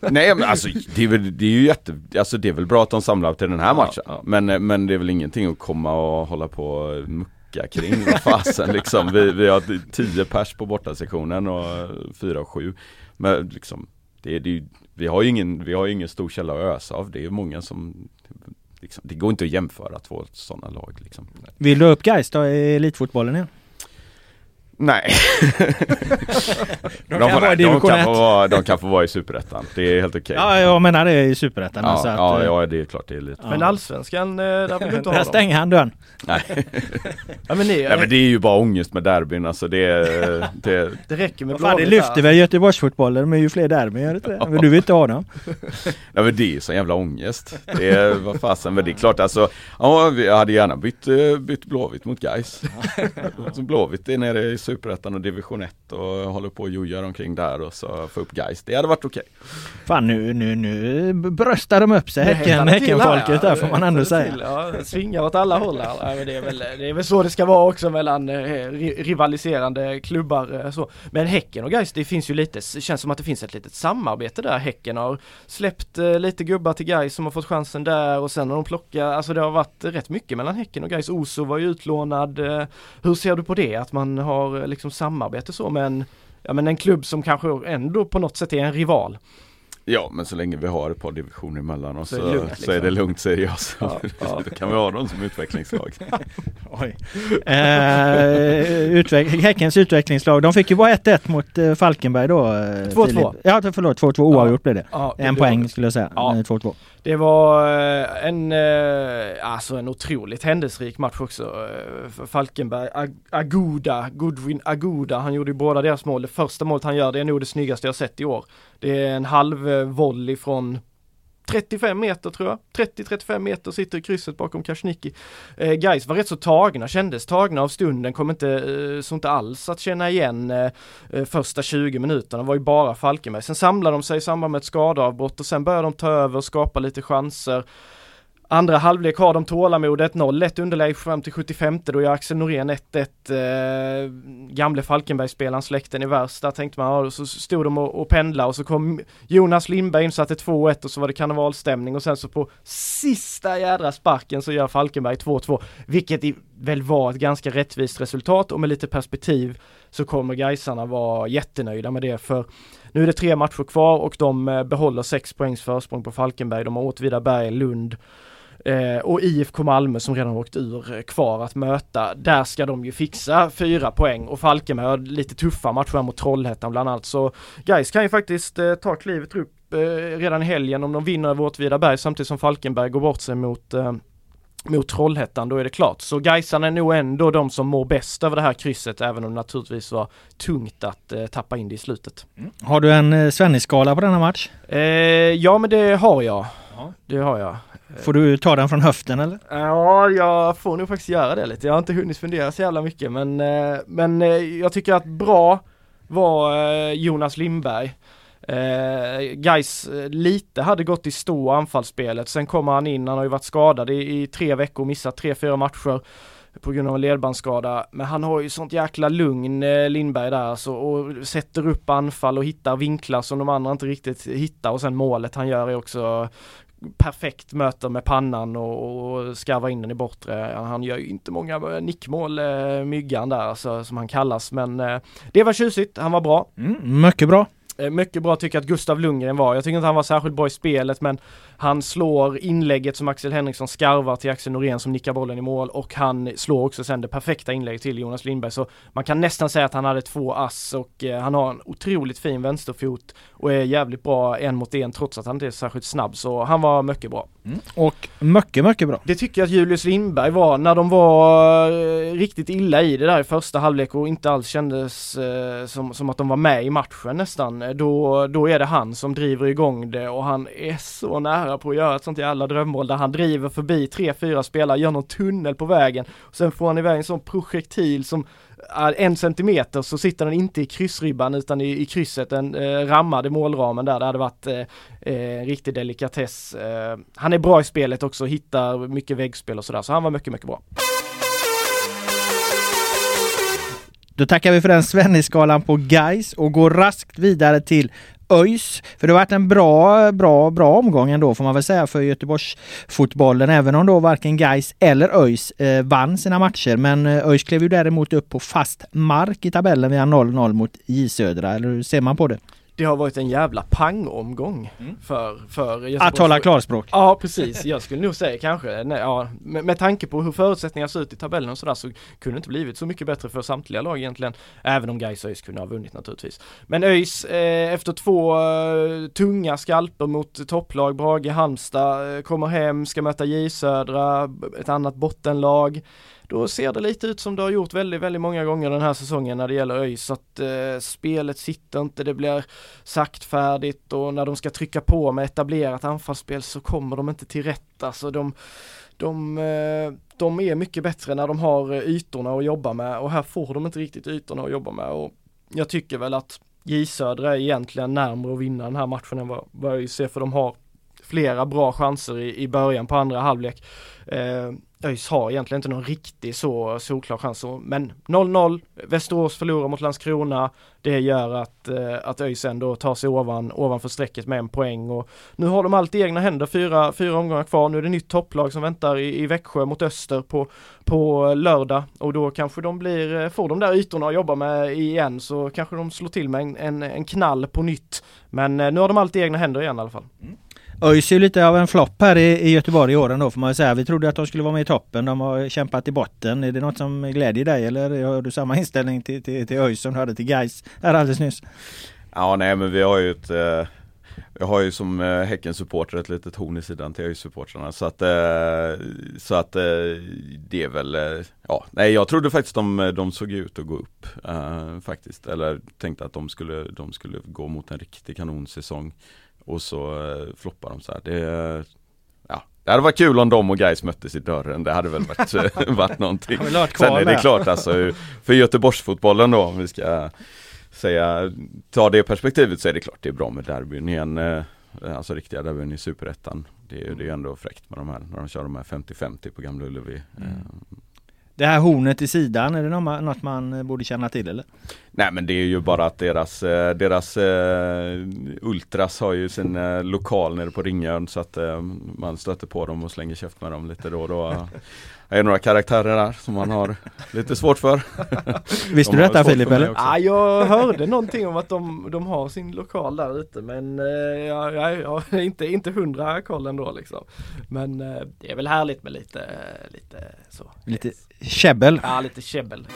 Nej men alltså det är, väl, det är ju jätte, alltså det är väl bra att de samlar till den här matchen. Ja, men, men det är väl ingenting att komma och hålla på och snacka kring vad fasen liksom. Vi, vi har tio pers på bortasektionen och fyra och sju. Men liksom, det, det, vi har ju ingen, vi har ingen stor källa att ösa av. Det är många som liksom, Det går inte att jämföra två sådana lag liksom. Vill du upp Gais då i elitfotbollen igen? Nej. de, kan de, de, kan få vara, de kan få vara i Superettan. Det är helt okej. Okay. Ja, jag menar det i Superettan. Ja, alltså ja, ja, det är klart det är lite. Men Allsvenskan, eh, där vill du inte ha dem? Där stänger han dörren. Nej. ja, men, ni, Nej, men det är ju bara ångest med derbyn alltså det, det, det räcker med Fan, Det lyfter väl Göteborgsfotbollen, de är ju fler derbyn, gör det inte det? Men du vill inte ha dem? Nej men det är ju så jävla ångest. Det är, vad fasen, men det är klart alltså, ja, jag hade gärna bytt, eh, bytt Blåvitt mot Gais. <laughs> Blåvitt är nere i Superettan och division 1 och håller på och jojar omkring där och så få upp guys. Det hade varit okej. Okay. Fan nu, nu, nu bröstar de upp sig Häcken, Häckenfolket där får man ändå säga. Till, ja, svingar åt alla håll här. Ja, det, är väl, det är väl så det ska vara också mellan eh, rivaliserande klubbar eh, så. Men Häcken och guys det finns ju lite, känns som att det finns ett litet samarbete där. Häcken har släppt eh, lite gubbar till guys som har fått chansen där och sen har de plockat, alltså det har varit rätt mycket mellan Häcken och guys. Oso var ju utlånad. Hur ser du på det? Att man har liksom samarbete så med en, ja, men en klubb som kanske ändå på något sätt är en rival? Ja men så länge vi har ett par divisioner emellan oss Så så, är det lugnt, så är det liksom. lugnt säger jag. Så, Ja, <laughs> ja. Då kan vi ha dem som utvecklingslag. <laughs> Oj. Eh, utveck Häckens utvecklingslag, de fick ju bara 1-1 mot eh, Falkenberg då. eh, 2-2. Filip. Ja förlåt, 2-2 oavgjort blev det. Ja, det En blev poäng det. skulle jag säga. Ja. Eh, 2-2. Det var eh, en, eh, alltså en otroligt händelserik match också. Eh, Falkenberg, Ag- Aguda, Goodwin Aguda, han gjorde ju båda deras mål. Det första målet han gör, det är nog det snyggaste jag sett i år. Det är en halv volley från 35 meter tror jag. 30-35 meter sitter i krysset bakom Kashniki. Eh, guys var rätt så tagna, kändes tagna av stunden, kom inte, eh, så inte alls att känna igen eh, eh, första 20 minuterna, var ju bara Falkenberg. Sen samlade de sig i samband med ett skadeavbrott och sen började de ta över och skapa lite chanser. Andra halvlek har de tålamodet, 0-1 underläge fram till 75 då gör Axel Norén 1-1. Eh, gamle Falkenbergsspelaren släkten i värsta tänkte man, ja, så stod de och, och pendla och så kom Jonas Lindberg in satte 2-1 och så var det karnevalstämning och sen så på sista jädra sparken så gör Falkenberg 2-2. Vilket i, väl var ett ganska rättvist resultat och med lite perspektiv så kommer Gaisarna vara jättenöjda med det för nu är det tre matcher kvar och de eh, behåller sex poängs försprång på Falkenberg. De har Åtvidaberg, Lund eh, och IFK Malmö som redan åkt ur eh, kvar att möta. Där ska de ju fixa fyra poäng och Falkenberg har lite tuffa matcher mot Trollhättan bland annat. Så Gais kan ju faktiskt eh, ta klivet upp eh, redan i helgen om de vinner över Åtvidaberg samtidigt som Falkenberg går bort sig mot eh, mot Trollhättan, då är det klart. Så Gaisarna är nog ändå de som mår bäst över det här krysset, även om det naturligtvis var tungt att eh, tappa in det i slutet. Har du en eh, Svennis-skala på denna match? Eh, ja, men det har jag. Det har jag. Får du ta den från höften eller? Ja, jag får nog faktiskt göra det lite. Jag har inte hunnit fundera så jävla mycket, men, eh, men eh, jag tycker att bra var eh, Jonas Lindberg. Eh, Guys lite hade gått i stå anfallsspelet, sen kommer han in, han har ju varit skadad i, i tre veckor, missat tre, fyra matcher på grund av en ledbandsskada. Men han har ju sånt jäkla lugn eh, Lindberg där alltså, och sätter upp anfall och hittar vinklar som de andra inte riktigt hittar och sen målet han gör är också perfekt möter med pannan och, och skarvar in den i bortre. Han gör ju inte många eh, nickmål, eh, myggan där alltså, som han kallas men eh, det var tjusigt, han var bra. Mm, mycket bra. Eh, Mycket bra tycker jag att Gustav Lundgren var. Jag tycker inte han var särskilt bra i spelet men han slår inlägget som Axel Henriksson skarvar till Axel Norén som nickar bollen i mål och han slår också sen det perfekta inlägget till Jonas Lindberg. Så man kan nästan säga att han hade två ass och eh, han har en otroligt fin vänsterfot och är jävligt bra en mot en trots att han inte är särskilt snabb. Så han var mycket bra. Och mycket, mycket bra. Det tycker jag att Julius Lindberg var när de var eh, riktigt illa i det där i första halvlek och inte alls kändes eh, som, som att de var med i matchen nästan. Då, då är det han som driver igång det och han är så nära på att göra ett sånt jävla drömmål där han driver förbi tre, fyra spelare, gör någon tunnel på vägen och sen får han iväg en sån projektil som är en centimeter så sitter den inte i kryssribban utan i, i krysset, den eh, rammade målramen där. Det hade varit eh, eh, riktig delikatess. Eh, han är bra i spelet också, hittar mycket väggspel och sådär, så han var mycket, mycket bra. Då tackar vi för den Svennis-skalan på Guys och går raskt vidare till ÖIS. För det har varit en bra, bra, bra omgång ändå får man väl säga för Göteborgsfotbollen. Även om då varken Geis eller ÖIS eh, vann sina matcher. Men eh, ÖIS klev ju däremot upp på fast mark i tabellen via 0-0 mot J Södra. Eller hur ser man på det? Det har varit en jävla pangomgång för, för Göteborgs- Att tala klarspråk. Ja precis, jag skulle nog säga kanske, nej, ja, med, med tanke på hur förutsättningarna ser ut i tabellen och sådär så kunde det inte blivit så mycket bättre för samtliga lag egentligen. Även om Gais och ÖIS kunde ha vunnit naturligtvis. Men ÖIS eh, efter två eh, tunga skalper mot topplag, Brage, Halmstad, eh, kommer hem, ska möta J Södra, ett annat bottenlag. Då ser det lite ut som det har gjort väldigt, väldigt många gånger den här säsongen när det gäller ÖIS. Att eh, spelet sitter inte, det blir saktfärdigt och när de ska trycka på med etablerat anfallsspel så kommer de inte till rätt. Alltså de, de, eh, de är mycket bättre när de har eh, ytorna att jobba med och här får de inte riktigt ytorna att jobba med. Och jag tycker väl att J Södra är egentligen närmare att vinna den här matchen än vad, vad ÖIS är för de har flera bra chanser i, i början på andra halvlek. Eh, ÖIS har egentligen inte någon riktig så solklar chans. Men 0-0, Västerås förlorar mot Landskrona. Det gör att, eh, att ÖIS ändå tar sig ovan, ovanför strecket med en poäng och nu har de allt i egna händer, fyra, fyra omgångar kvar. Nu är det nytt topplag som väntar i, i Växjö mot Öster på, på lördag och då kanske de blir, eh, får de där ytorna att jobba med igen så kanske de slår till med en, en, en knall på nytt. Men eh, nu har de allt i egna händer igen i alla fall. Mm. ÖIS är lite av en flopp här i, i Göteborg i år ändå får man säga. Vi trodde att de skulle vara med i toppen. De har kämpat i botten. Är det något som glädjer dig eller har du samma inställning till, till, till ÖIS som du hade till Gais här alldeles nyss? Ja nej men vi har ju ett eh... Jag har ju som eh, Häcken-supporter ett litet horn i sidan till ÖIS-supportrarna så att eh, Så att eh, det är väl eh, Ja, nej jag trodde faktiskt de, de såg ut att gå upp eh, Faktiskt, eller tänkte att de skulle, de skulle gå mot en riktig kanonsäsong och så eh, floppar de så här. Det, ja, det hade varit kul om de och Gais möttes i dörren. Det hade väl varit, <laughs> eh, varit någonting. Sen är det klart alltså för Göteborgsfotbollen då om vi ska säga, ta det perspektivet så är det klart det är bra med derbyn igen. Eh, alltså riktiga derbyn i superettan. Det, är, det är ändå fräckt med de här, när de kör de här 50-50 på Gamla Ullevi. Mm. Det här hornet i sidan, är det något man borde känna till eller? Nej men det är ju bara att deras, eh, deras uh, Ultras har ju sin uh, lokal nere på Ringön så att uh, man stöter på dem och slänger käft med dem lite då och då. Det är några karaktärer där som man har lite svårt för. <laughs> Visste du detta Filip eller? Ja, jag hörde någonting om att de, de har sin lokal där ute men jag, jag, jag är inte, inte hundra koll ändå liksom. Men det är väl härligt med lite, lite så. Lite käbbel. Ja, lite käbbel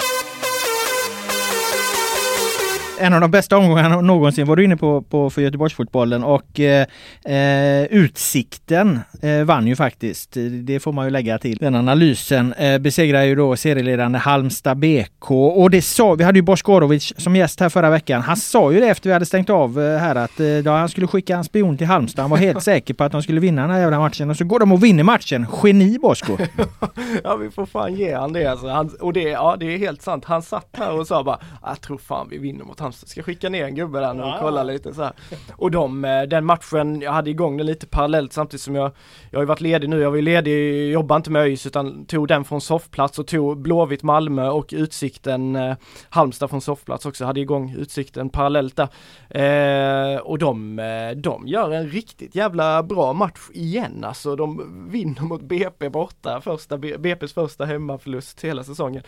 en av de bästa omgångarna någonsin var du inne på, på för Göteborgsfotbollen och eh, eh, Utsikten eh, vann ju faktiskt. Det får man ju lägga till. Den analysen eh, besegrar ju då serieledande Halmstad BK och det sa, vi hade ju Boskorovic som gäst här förra veckan. Han sa ju det efter vi hade stängt av eh, här att eh, han skulle skicka en spion till Halmstad. Han var helt <laughs> säker på att de skulle vinna den här jävla matchen och så går de och vinner matchen. Geni Bosko! <laughs> ja vi får fan ge han det alltså. Han, och det, ja, det är helt sant. Han satt här och sa bara jag tror fan vi vinner mot Halmstad ska skicka ner en gubbe där nu och kolla lite så här. Och de, eh, den matchen, jag hade igång den lite parallellt samtidigt som jag, jag har ju varit ledig nu, jag var ju ledig, jobbade inte med ÖIS utan tog den från soffplats och tog Blåvitt Malmö och Utsikten eh, Halmstad från soffplats också, hade igång Utsikten parallellt där. Eh, och de, eh, de gör en riktigt jävla bra match igen alltså. De vinner mot BP borta, första, BP's första hemmaförlust hela säsongen.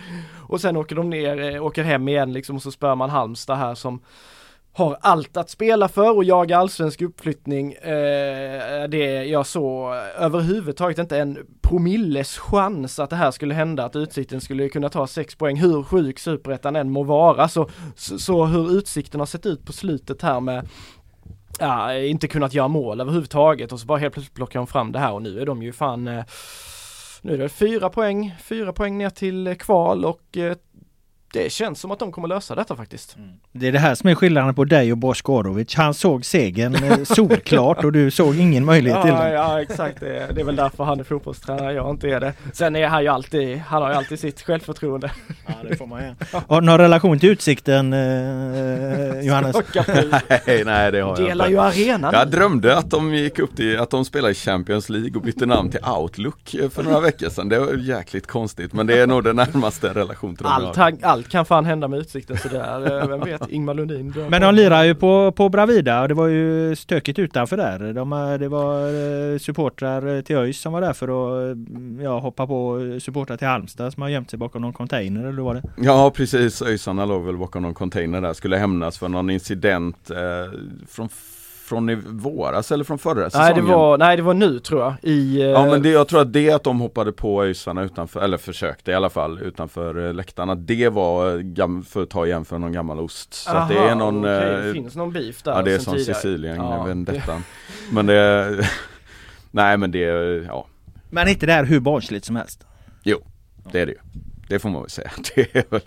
Och sen åker de ner, åker hem igen liksom och så spör man Halmstad här som har allt att spela för och jaga allsvensk uppflyttning. Eh, det jag såg överhuvudtaget inte en promilles chans att det här skulle hända, att Utsikten skulle kunna ta sex poäng, hur sjuk superettan än må vara. Så, så, så hur Utsikten har sett ut på slutet här med ja, inte kunnat göra mål överhuvudtaget och så bara helt plötsligt plockar de fram det här och nu är de ju fan eh, nu är det fyra poäng, fyra poäng ner till kval och eh, det känns som att de kommer lösa detta faktiskt. Mm. Det är det här som är skillnaden på dig och Boskorovic. Han såg segern eh, <laughs> solklart och du såg ingen möjlighet ja, till den. Ja exakt, det är, det är väl därför han är fotbollstränare, jag inte är det. Sen är han ju alltid, han har ju alltid sitt självförtroende. Ja det får man ju. Har du någon relation till Utsikten eh, eh Johannes? <laughs> nej, nej det har jag Delar ju arenan. Jag drömde att de gick upp till, att de spelar i Champions League och bytte namn till Outlook för några veckor sedan. Det var jäkligt konstigt men det är nog den närmaste relation till dem allt, allt kan fan hända med Utsikten sådär. Eh, vem vet, Ingmar Lundin. Men de lirar ju på, på Bravida och det var ju stökigt utanför där. De, det var eh, supportrar till ÖIS som var där för att ja, hoppa på supportrar till Halmstad som har gömt sig bakom någon container eller var det? Ja precis, ÖISarna låg väl bakom någon container där, skulle hämnas för någon incident eh, från från i våras eller från förra säsongen? Nej det var, nej, det var nu tror jag. I, ja men det, jag tror att det att de hoppade på ÖISarna utanför, eller försökte i alla fall utanför eh, läktarna. Det var eh, för att ta igen för någon gammal ost. Så Aha, att det är någon okay, Det eh, finns någon beef där Ja det är som tidigare. Sicilien, ja, vendettan. Men det <laughs> Nej men det, ja. Men inte det här hur barnsligt som helst? Jo, det är det ju. Det får man väl säga. <laughs> Det är väl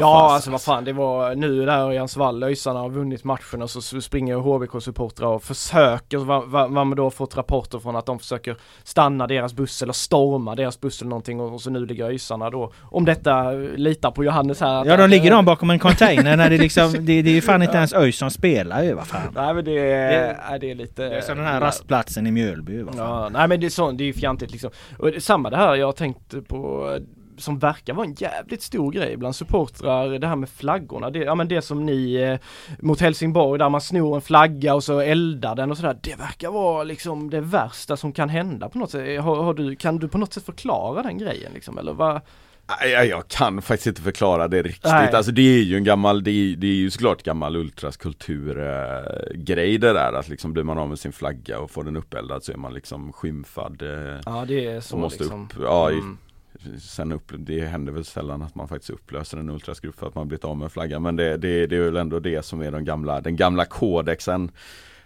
Ja alltså vad fan det var nu där i Ansvall, ÖISarna har vunnit matchen och så springer HBK-supportrar och försöker, vad, vad man då fått rapporter från att de försöker stanna deras buss eller storma deras buss eller någonting och, och så nu ligger ÖISarna då, om detta litar på Johannes här. Ja de ligger de bakom en container när det liksom, det, det är ju fan inte ens ÖIS som spelar ju vad fan. Nej men det, det, är, det är lite... Det är som den här rastplatsen i Mjölby. Vad fan. Ja, nej men det är så, det är ju fjantigt liksom. Och samma det här jag tänkte på som verkar vara en jävligt stor grej bland supportrar, det här med flaggorna. Det, ja men det som ni eh, mot Helsingborg där man snor en flagga och så eldar den och sådär. Det verkar vara liksom det värsta som kan hända på något sätt. Har, har du, kan du på något sätt förklara den grejen liksom eller vad? Nej, jag kan faktiskt inte förklara det riktigt. Nej. Alltså det är ju en gammal, det är, det är ju såklart gammal ultras kulturgrej det där att liksom blir man av med sin flagga och får den uppeldad så är man liksom skymfad. eh, Ja det är så måste liksom. upp, ja, Mm. Sen upp, det händer väl sällan att man faktiskt upplöser en ultrasgrupp för att man blivit av med en flagga. Men det, det, det är väl ändå det som är den gamla, den gamla kodexen.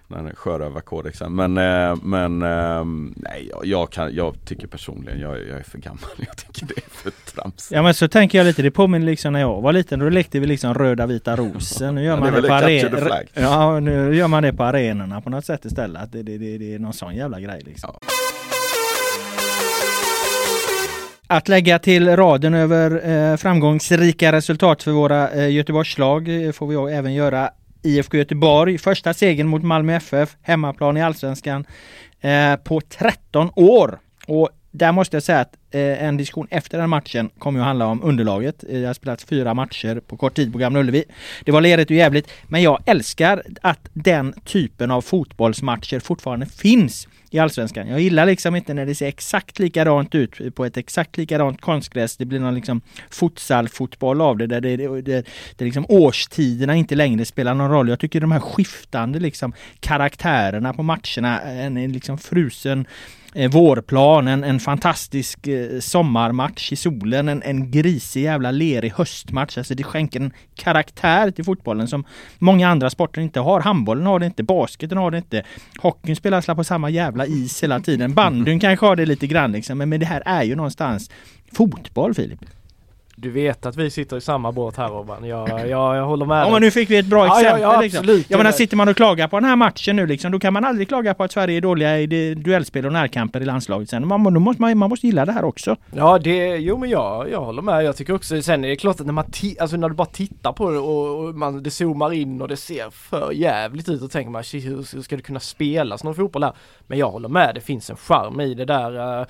Den sjörövarkodexen. Men, eh, men eh, nej, jag, kan, jag tycker personligen, jag, jag är för gammal. <laughs> Jag tycker det är för trams. Ja men så tänker jag lite, det påminner liksom när jag var liten, då lekte vi liksom röda vita rosen. Nu gör Ja, man det det, på. Ja, nu gör man det på arenorna på något sätt istället. Det, det, det, det är någon sån jävla grej liksom. Att lägga till raden över eh, framgångsrika resultat för våra eh, Göteborgslag eh, får vi även göra IFK Göteborg. Första segern mot Malmö FF, hemmaplan i Allsvenskan eh, på 13 år. Och där måste jag säga att eh, en diskussion efter den matchen kommer att handla om underlaget. Eh, det har spelats fyra matcher på kort tid på Gamla Ullevi. Det var lerigt och jävligt, men jag älskar att den typen av fotbollsmatcher fortfarande finns i Allsvenskan. Jag gillar liksom inte när det ser exakt likadant ut på ett exakt likadant konstgräs. Det blir någon liksom futsalfotboll av det där det, det, det, det liksom årstiderna inte längre spelar någon roll. Jag tycker de här skiftande liksom karaktärerna på matcherna, eh, en, en liksom frusen eh, vårplan, en, en fantastisk eh, sommarmatch i solen, en, en grisig jävla lerig höstmatch. Alltså det skänker en karaktär till fotbollen som många andra sporter inte har. Handbollen har det inte, basketen har det inte. Hockeyn spelas på samma jävla is hela tiden. Bandyn kanske har det lite grann liksom, men, men det här är ju någonstans fotboll Filip. Du vet att vi sitter i samma båt här Robban. Jag, jag, jag håller med Ja dig. men nu fick vi ett bra Ja, ja, exempel. ja, liksom. absolut. Jag menar sitter man och klagar på den här matchen nu liksom, då kan man aldrig klaga på att Sverige är dåliga i duellspel och närkamper i landslaget sen. Man, då måste man, man måste gilla det här också. Ja det, jo men jag, jag håller med. Jag tycker också, sen är det klart att när man alltså när du bara tittar på det och, och man, det zoomar in och det ser för jävligt ut och tänker man "Shit, hur, hur ska det kunna spelas någon fotboll här? Men jag håller med, det finns en charm i det där eh,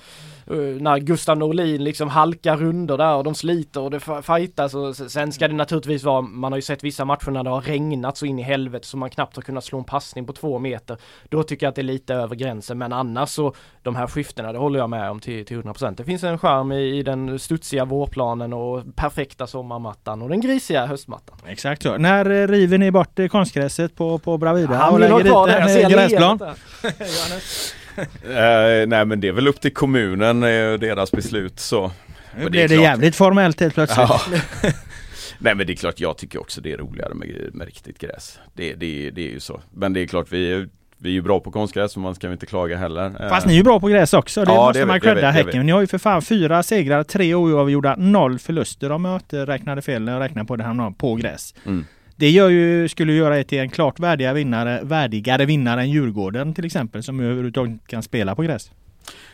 när Gustav Norlin liksom halkar runder där och de sliter och det fa- fightas och sen ska det naturligtvis vara, man har ju sett vissa matcher när det har regnat så in i helvete så man knappt har kunnat slå en passning på två meter. Då tycker jag att det är lite över gränsen men annars så de här skiftena, det håller jag med om till, till 100%. Det finns en charm i, i den studsiga vårplanen och perfekta sommarmattan och den grisiga höstmattan. Exakt så. När eh, river ni bort eh, konstgräset på, på Bravida Han och lägger dit en eh, gräsplan? <laughs> Eh, nej men det är väl upp till kommunen, eh, deras beslut så. Nu blev det klart- jävligt formellt helt plötsligt. Ja. <laughs> <laughs> Nej men det är klart, jag tycker också det är roligare med, med riktigt gräs. Det, det, det är ju så. Men det är klart, vi är, vi är ju bra på konstgräs så man ska inte klaga heller. Fast ni är ju bra på gräs också. Det Ja, måste det man det credda det. Häcken. Ni har ju för fan fyra segrar, tre oavgjorda, noll förluster om jag inte räknade fel när jag räknade på det här på gräs. Mm. Det gör ju, skulle göra er till en klart värdiga vinnare, värdigare vinnare än Djurgården till exempel som överhuvudtaget kan spela på gräs.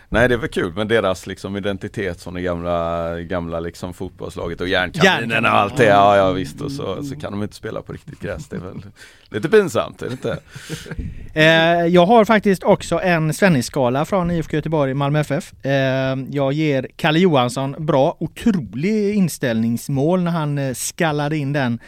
Nej det är väl kul med deras liksom identitet som det gamla, gamla liksom fotbollslaget och järnkaminerna och allt det. Ja, ja visst och så, så kan de inte spela på riktigt gräs. Det är väl lite pinsamt, är det inte? <laughs> Eh, jag har faktiskt också en Svennis-skala från IFK Göteborg Malmö FF. Eh, jag ger Kalle Johansson bra, otrolig inställningsmål när han eh, skallade in den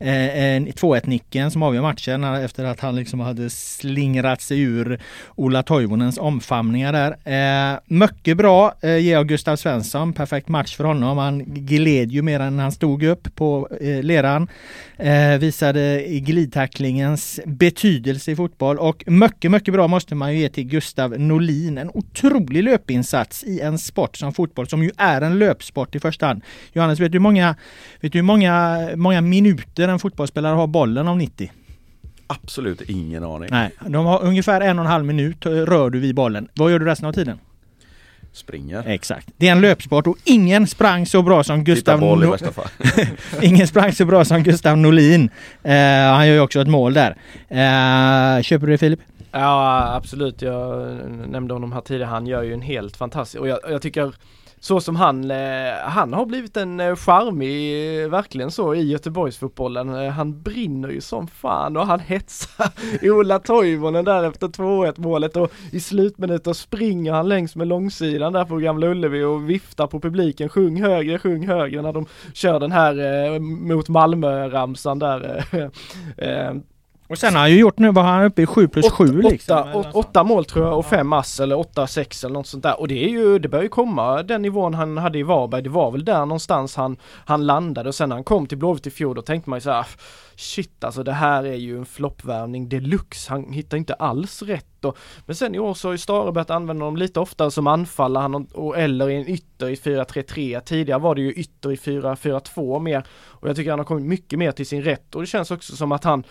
eh, 2-1 nicken som avgör matchen efter att han liksom hade slingrat sig ur Ola Toivonens omfamningar där. Eh, Eh, mycket bra eh, ger jag Gustav Svensson, perfekt match för honom. Han gled ju mer än han stod upp på eh, leran. Eh, visade glidtacklingens betydelse i fotboll och mycket, mycket bra måste man ju ge till Gustav Norlin. En otrolig löpinsats i en sport som fotboll som ju är en löpsport i första hand. Johannes, vet du hur många, vet du hur många, många minuter en fotbollsspelare har bollen av 90? Absolut ingen aning. Nej, de har ungefär en och en halv minut eh, rör du vid bollen. Vad gör du resten av tiden? Springer. Exakt. Det är en löpsport och ingen sprang så bra som Gustav boll i no. <laughs> Ingen sprang så bra som Gustav Norlin. Eh, han gör ju också ett mål där. Eh, köper du det Filip? Ja absolut, jag nämnde honom här tidigare, han gör ju en helt fantastisk och jag, jag tycker så som han, eh, han har blivit en eh, charmig, eh, verkligen så i Göteborgsfotbollen. Han brinner ju som fan och han <laughs> hetsar Ola Toivonen där efter 2-1 målet och i slutminuter springer han längs med långsidan där på Gamla Ullevi och viftar på publiken, sjung högre, sjung högre när de kör den här eh, mot Malmö-ramsan där. eh, <laughs> eh, och sen har han ju gjort nu, vad har han uppe i 7 plus 7 åtta, liksom? åtta, å- åtta mål tror jag och fem ass eller åtta, sex eller något sånt där. Och det är ju, det börjar ju komma den nivån han hade i Varberg. Det var väl där någonstans han, han landade och sen när han kom till Blåvitt i fjol då tänkte man ju så här, shit alltså det här är ju en floppvärvning deluxe. Han hittar inte alls rätt och, men sen i år så har ju Stare börjat använda dem lite oftare som anfallare han, och, eller i en ytter i 4-3-3. Tidigare var det ju ytter i 4-4-2 mer och jag tycker han har kommit mycket mer till sin rätt och det känns också som att han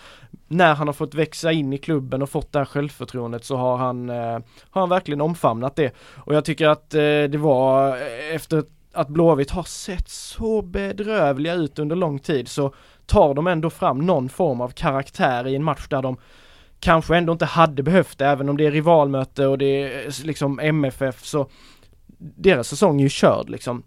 när han har fått växa in i klubben och fått det här självförtroendet så har han, eh, har han verkligen omfamnat det. Och jag tycker att eh, det var eh, efter efter att Blåvitt har sett så bedrövliga ut under lång tid så tar de ändå fram någon form av karaktär i en match där de kanske ändå inte hade behövt det, även om det är rivalmöte och det är liksom MFF så deras säsong är ju körd liksom.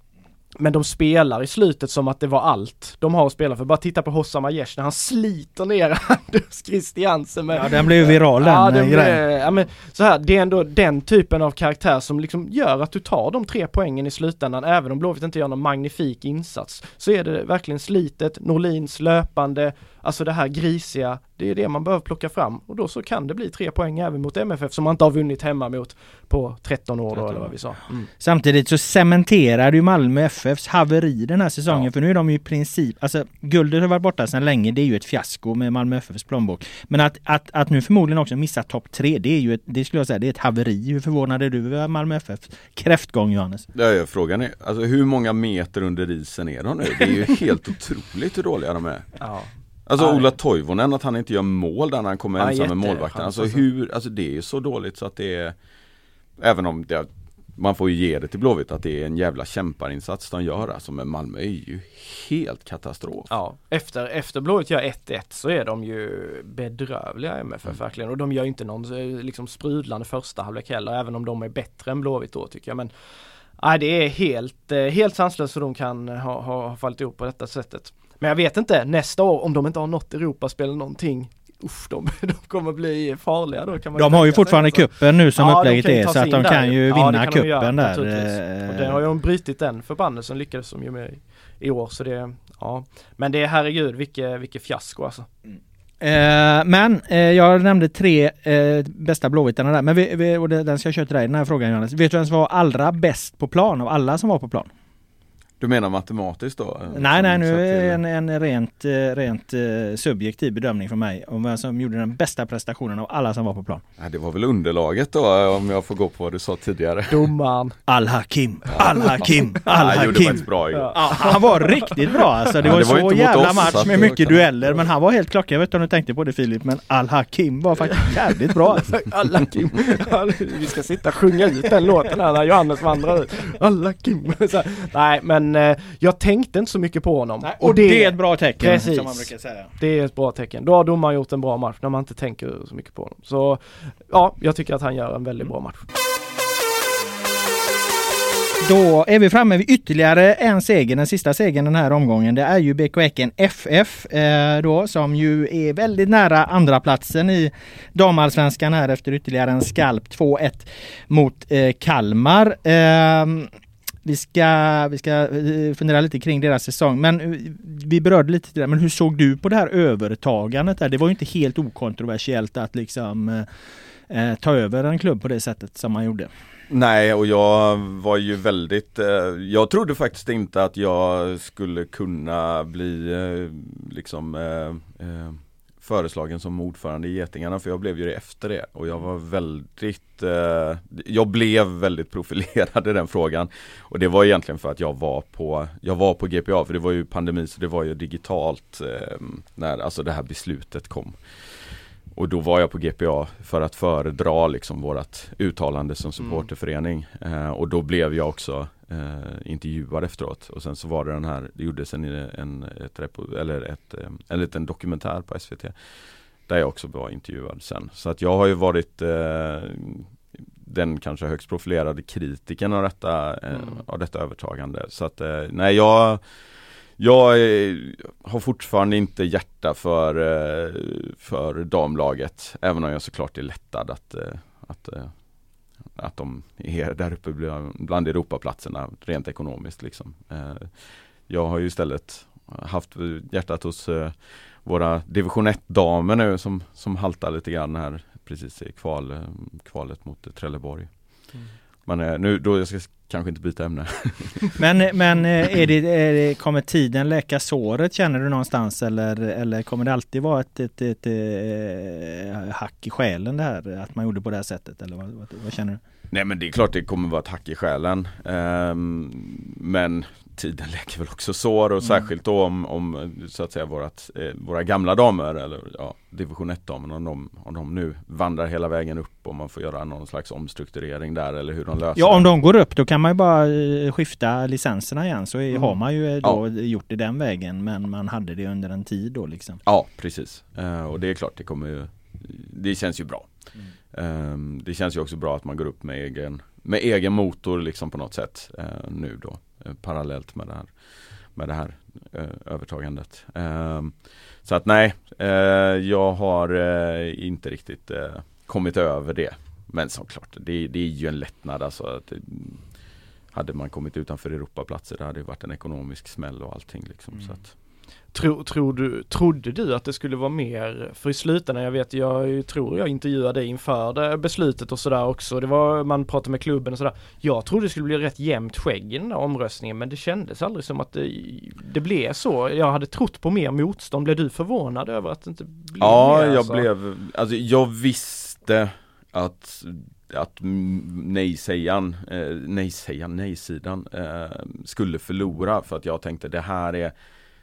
Men de spelar i slutet som att det var allt de har att spela för. Bara titta på Hossam Aiesh när han sliter ner <laughs> Anders Christiansen med Ja den blev ju viral den Ja, eh, den, grejen. ja men så här, det är ändå den typen av karaktär som liksom gör att du tar de tre poängen i slutändan, även om Blåvitt inte gör någon magnifik insats. Så är det verkligen slitet, Norlins löpande, alltså det här grisiga, det är det man behöver plocka fram och då så kan det bli tre poäng även mot MFF som man inte har vunnit hemma mot på 13 år då, eller vad vi sa. Mm. Samtidigt så cementerar ju Malmö FFs haveri den här säsongen Ja. för nu är de ju i princip, alltså guldet har varit borta sedan länge, det är ju ett fiasko med Malmö FFs plånbok. Men att, att, att nu förmodligen också missa topp tre, det är ju ett, det skulle jag säga, det är ett haveri. Hur förvånad är du över Malmö FFs kräftgång Johannes? Ja, ja, frågan är, alltså hur många meter under isen är de nu? Det är ju helt otroligt hur dåliga de är. Ja. Alltså. Ola Toivonen, att han inte gör mål där när han kommer Ja, ensam med målvakten. Alltså hur, alltså det är ju så dåligt så att det är Även om det, man får ju ge det till Blåvitt att det är en jävla kämparinsats de gör alltså men Malmö är ju helt katastrof. Ja, efter, efter Blåvitt gör 1-1 så är de ju bedrövliga MFF Mm. verkligen och de gör ju inte någon eh, liksom sprudlande första halvlek heller även om de är bättre än Blåvitt då tycker jag men Nej det är helt, eh, helt sanslöst hur de kan ha, ha, ha fallit ihop på detta sättet. Men jag vet inte, nästa år om de inte har något Europaspel eller någonting Usch, de, <laughs> de kommer bli farliga då kan man De har ju fortfarande kuppen nu som Ja, upplägget är så att de kan ju Ja, vinna de kuppen göra, där. Och det har ju de brutit den förbannelsen lyckades de ju med i, år så det, ja. Men det är herregud vilket, vilket fiasko alltså. Eh, men eh, jag nämnde tre eh, bästa blåvittarna där, men vi, vi, och den ska jag köra till dig den här frågan Johannes. Vet du vem som var allra bäst på plan av alla som var på plan? Du menar matematiskt då? Nej, nej, nu är en, en rent, eh, rent eh, subjektiv bedömning från mig om vem som gjorde den bästa prestationen av alla som var på plan. Nej, det var väl underlaget då om jag får gå på vad du sa tidigare. Domaren. Al-Hakim, Al-Hakim, <laughs> Han gjorde Al-Hakim. bra igår. Ja, han var riktigt bra alltså. Det Ja, var, det var så jävla match att med mycket kan- dueller. Men han var helt klockren. Jag vet inte om du tänkte på det Filip, men Al-Hakim var faktiskt jävligt bra. Alltså. <laughs> Alla Kim. Vi ska sitta och sjunga ut den låten här när Johannes vandrar ut. Alla Kim. <laughs> Så här. Nej men eh, jag tänkte inte så mycket på honom. Nej, och det, är ett bra tecken Precis. som man brukar säga. Det är ett bra tecken. Då har domaren gjort en bra match när man inte tänker så mycket på honom. Så ja, jag tycker att han gör en väldigt bra match. Då är vi framme vid ytterligare en seger, den sista segern den här omgången. Det är ju BK Häcken FF eh, då som ju är väldigt nära andra platsen i damallsvenskan här efter ytterligare en skalp 2-1 mot eh, Kalmar. Eh, vi ska, vi ska eh, fundera lite kring deras säsong, men eh, vi berörde lite det, men hur såg du på det här övertagandet? Där? Det var ju inte helt okontroversiellt att liksom eh, eh, ta över en klubb på det sättet som man gjorde. Nej och jag var ju väldigt, eh, jag trodde faktiskt inte att jag skulle kunna bli eh, liksom eh, eh, föreslagen som ordförande i Getingarna för jag blev ju det efter det och jag var väldigt, eh, jag blev väldigt profilerad <laughs> i den frågan och det var egentligen för att jag var på, jag var på GPA för det var ju pandemi så det var ju digitalt eh, när alltså det här beslutet kom. Och då var jag på GPA för att föredra liksom vårat uttalande som supporterförening. Eh, och då blev jag också eh, intervjuad efteråt. Och sen så var det den här, det gjordes en, en, ett repo, eller ett, eh, en liten dokumentär på SVT. Där jag också var intervjuad sen. Så att jag har ju varit eh, den kanske högst profilerade kritiken av detta, eh, Mm. av detta övertagande. Så att eh, nej jag jag eh, har fortfarande inte hjärta för, eh, för damlaget Även om jag såklart är lättad att, att, att de är där uppe bland- Europaplatserna rent ekonomiskt liksom. Eh, jag har ju istället haft hjärtat hos eh, våra division 1-damer nu som, som haltar lite grann här precis i kval, eh, kvalet mot Trelleborg. Trelleborg. Men eh, nu, då jag ska kanske inte byta ämne. <laughs> Men, men eh, är det, är det, kommer tiden läka såret känner du någonstans eller, eller kommer det alltid vara ett, ett, ett, eh, hack i själen det här att man gjorde på det här sättet? Eller vad, vad, vad känner du? Nej men det är klart det kommer vara ett hack i själen. Ehm, men tiden läker väl också sår och särskilt då om, om så att säga vårat, eh, våra gamla damer eller ja, division 1 damerna om de, om de nu vandrar hela vägen upp och man får göra någon slags omstrukturering där eller hur de löser Ja om det. de går upp då kan man ju bara eh, skifta licenserna igen så Mm. har man ju eh, då gjort det den vägen men man hade det under en tid då liksom. Ja precis. Eh, och det är klart det kommer ju Det känns ju bra. Ehm, det känns ju också bra att man går upp med egen Med egen motor liksom på något sätt eh, nu då eh, Parallellt med det här Med det här eh, övertagandet. Ehm, Så att nej eh, Jag har eh, inte riktigt eh, kommit över det. Men såklart det, det är ju en lättnad alltså att, Hade man kommit utanför Europaplatser det hade varit en ekonomisk smäll och allting liksom så att Tro, tror du, trodde du att det skulle vara mer, för i slutändan, jag vet, jag tror jag intervjuade dig inför det beslutet och sådär också, det var, man pratade med klubben och sådär. Jag trodde det skulle bli rätt jämnt skägg i den där omröstningen men det kändes aldrig som att det, det blev så. Jag hade trott på mer motstånd, blev du förvånad över att det inte blev Ja, mer? jag alltså? blev, alltså jag visste att att nej-sägaren, eh, nej-sägaren, nej-sidan eh, skulle förlora för att jag tänkte det här är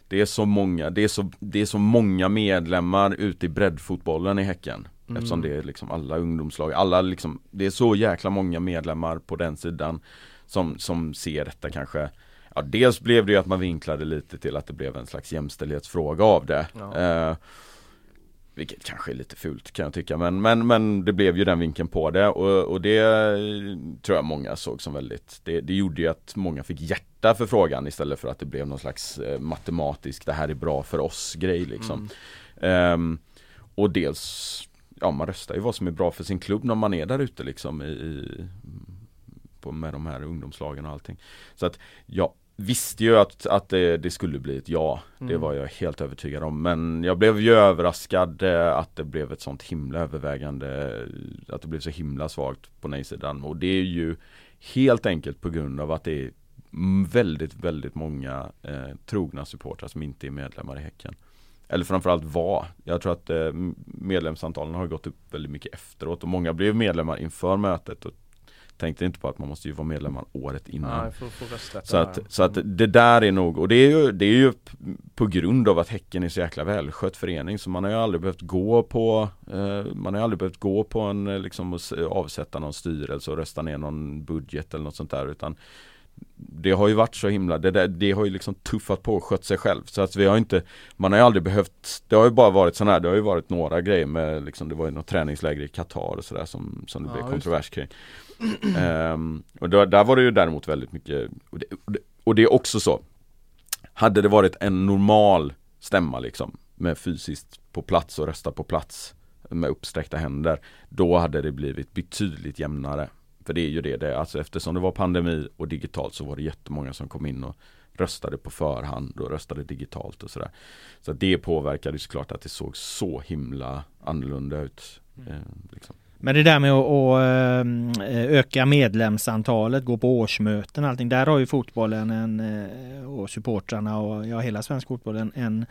Det är så många, det är så, det är så många medlemmar ute i breddfotbollen i Häcken. Eftersom det är liksom alla ungdomslag, alla liksom Det är så jäkla många medlemmar på den sidan Som, som ser detta kanske. Ja dels blev det ju att man vinklade lite till att det blev en slags jämställdhetsfråga av det. Eh, vilket kanske är lite fult kan jag tycka men, men, men det blev ju den vinkeln på det och, och det eh, tror jag många såg som väldigt det, det gjorde ju att många fick hjärta för frågan istället för att det blev någon slags eh, matematisk det här är bra för oss grej liksom. Ehm, och dels Ja man röstar ju vad som är bra för sin klubb när man är där ute liksom i, i på, med de här ungdomslagen och allting. Så att jag visste ju att, att det, det skulle bli ett ja. Det var jag helt övertygad om. Men jag blev ju överraskad eh, att det blev ett sånt himla övervägande Att det blev så himla svagt på nej-sidan. Och det är ju helt enkelt på grund av att det är mm, väldigt, väldigt många eh, trogna supportrar som inte är medlemmar i Häcken. Eller framförallt var. Jag tror att eh, medlemsantalen har gått upp väldigt mycket efteråt och många blev medlemmar inför mötet och tänkte inte på att man måste ju vara medlemmar året innan. Nej, för att få rösträtt. Så att, så att det där är nog, och det är ju, det är ju på grund av att Häcken är så jäkla välskött förening så man har ju aldrig behövt gå på eh, Man har ju aldrig behövt gå på en eh, liksom och avsätta någon styrelse och rösta ner någon budget eller något sånt där utan det har ju varit så himla, det, där, det har ju liksom tuffat på och skött sig själv. Så att vi har inte Man har ju aldrig behövt Det har ju bara varit sådana här, det har ju varit några grejer med liksom, Det var ju något träningsläger i Qatar och sådär som, som det Ja, blev kontrovers kring Ehm, Och då, där var det ju däremot väldigt mycket och det, och, det, och det är också så. Hade det varit en normal stämma liksom Med fysiskt på plats och rösta på plats Med uppsträckta händer Då hade det blivit betydligt jämnare. För det är ju det, det alltså eftersom det var pandemi och digitalt så var det jättemånga som kom in och Röstade på förhand och röstade digitalt och sådär. Så det påverkade ju såklart att det såg så himla annorlunda ut eh, liksom. Men det där med att, att eh, öka medlemsantalet, gå på årsmöten och allting. Där har ju fotbollen en, eh, och supportrarna och ja, hela svensk fotboll en, en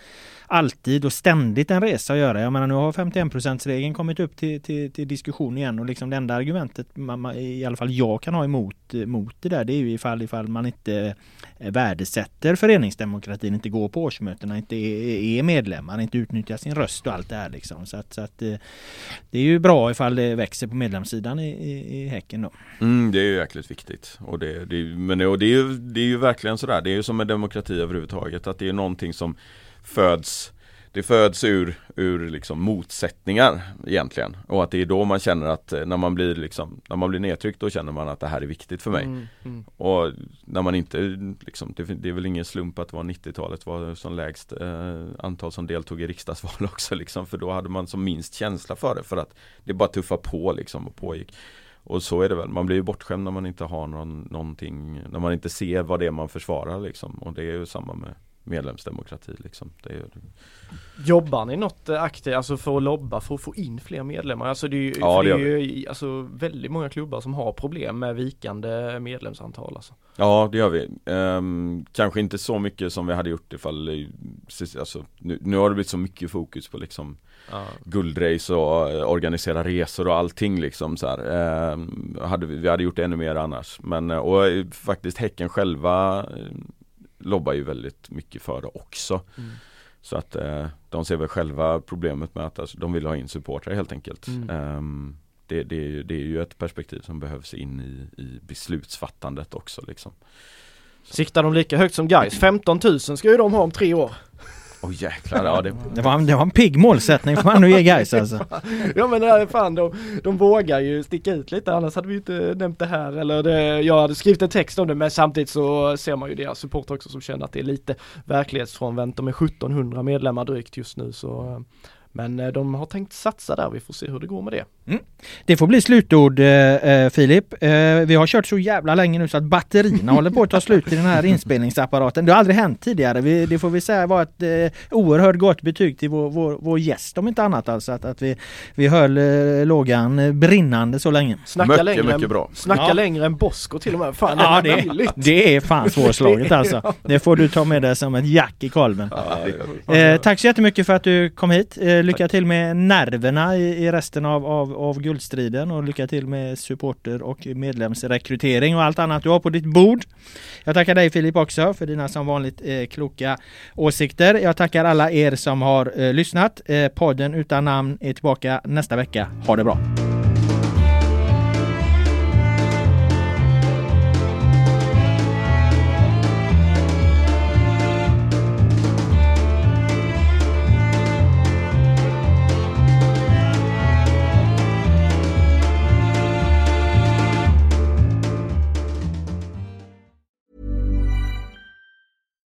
alltid och ständigt en resa att göra. Jag menar nu har 51 regeln kommit upp till, till, till, diskussion igen och liksom det enda argumentet man, i alla fall jag kan ha emot mot det där det är ju ifall, ifall man inte eh, värdesätter föreningsdemokratin, inte går på årsmötena, inte är, är medlemmar, inte utnyttjar sin röst och allt det här liksom. Så att, så att det är ju bra ifall det växer på medlemssidan i, i, i Häcken då. Mm, det är ju jäkligt viktigt. Och det, det, men och det, är ju, det är ju verkligen sådär, det är ju som med demokrati överhuvudtaget, att det är någonting som föds det föds ur, ur liksom motsättningar egentligen. Och att det är då man känner att eh, när man blir liksom När man blir nedtryckt då känner man att det här är viktigt för mig. Mm, mm. Och när man inte liksom, det, det, är väl ingen slump att det var 90-talet var som lägst eh, antal som deltog i riksdagsval <laughs> också liksom. För då hade man som minst känsla för det för att det bara tuffa på liksom och pågick. Och så är det väl, man blir ju bortskämd när man inte har någon, någonting När man inte ser vad det är man försvarar liksom. Och det är ju samma med medlemsdemokrati liksom. Det är, Jobbar ni något eh, aktivt, alltså för att lobba för att få in fler medlemmar? Alltså det är ju, ja, det är ju alltså, väldigt många klubbar som har problem med vikande medlemsantal alltså. Ja det gör vi. Um, kanske inte så mycket som vi hade gjort ifall, alltså, nu, nu har det blivit så mycket fokus på liksom ja. guldrace och uh, organisera resor och allting liksom så här. Um, hade vi, vi hade gjort det ännu mer annars. Men, uh, och faktiskt Häcken själva lobbar ju väldigt mycket för det också. Mm. Så att eh, de ser väl själva problemet med att alltså, de vill ha in supportrar helt enkelt. Mm. Um, det, det, det, är ju ett perspektiv som behövs in i, i beslutsfattandet också liksom. Siktar de lika högt som guys 15 000 ska ju de ha om tre år. Åh oh, jäklar, ja det... det, var, det var en pigg målsättning får man nu ge guys alltså. ja men nej, fan de, de vågar ju sticka ut lite annars hade vi inte nämnt det här eller det, jag hade skrivit en text om det men samtidigt så ser man ju deras support också som känner att det är lite verklighetsfrånvänt. De är 1700 medlemmar drygt just nu så men eh, de har tänkt satsa där, vi får se hur det går med det. Mm. Det får bli slutord eh, eh, Filip. Eh, vi har kört så jävla länge nu så att batterierna håller på att ta slut i den här inspelningsapparaten. Det har aldrig hänt tidigare. Vi, det får vi säga var ett eh, oerhört gott betyg till vår, vår, vår gäst om inte annat alltså. Att, att vi, vi höll eh, lågan brinnande så länge. Snacka mycket, längre, mycket bra. Snacka ja. längre än Bosko till och med. Fan, ja, det, är, det är fan <laughs> svårslaget alltså. Det får du ta med dig som ett jack i kolven. Ja, eh, tack så jättemycket för att du kom hit. Lycka till med nerverna i, i resten av, av, av guldstriden och lycka till med supporter och medlemsrekrytering och allt annat du har på ditt bord. Jag tackar dig Filip också för dina som vanligt eh, kloka åsikter. Jag tackar alla er som har eh, lyssnat. Eh, podden utan namn är tillbaka nästa vecka. Ha det bra!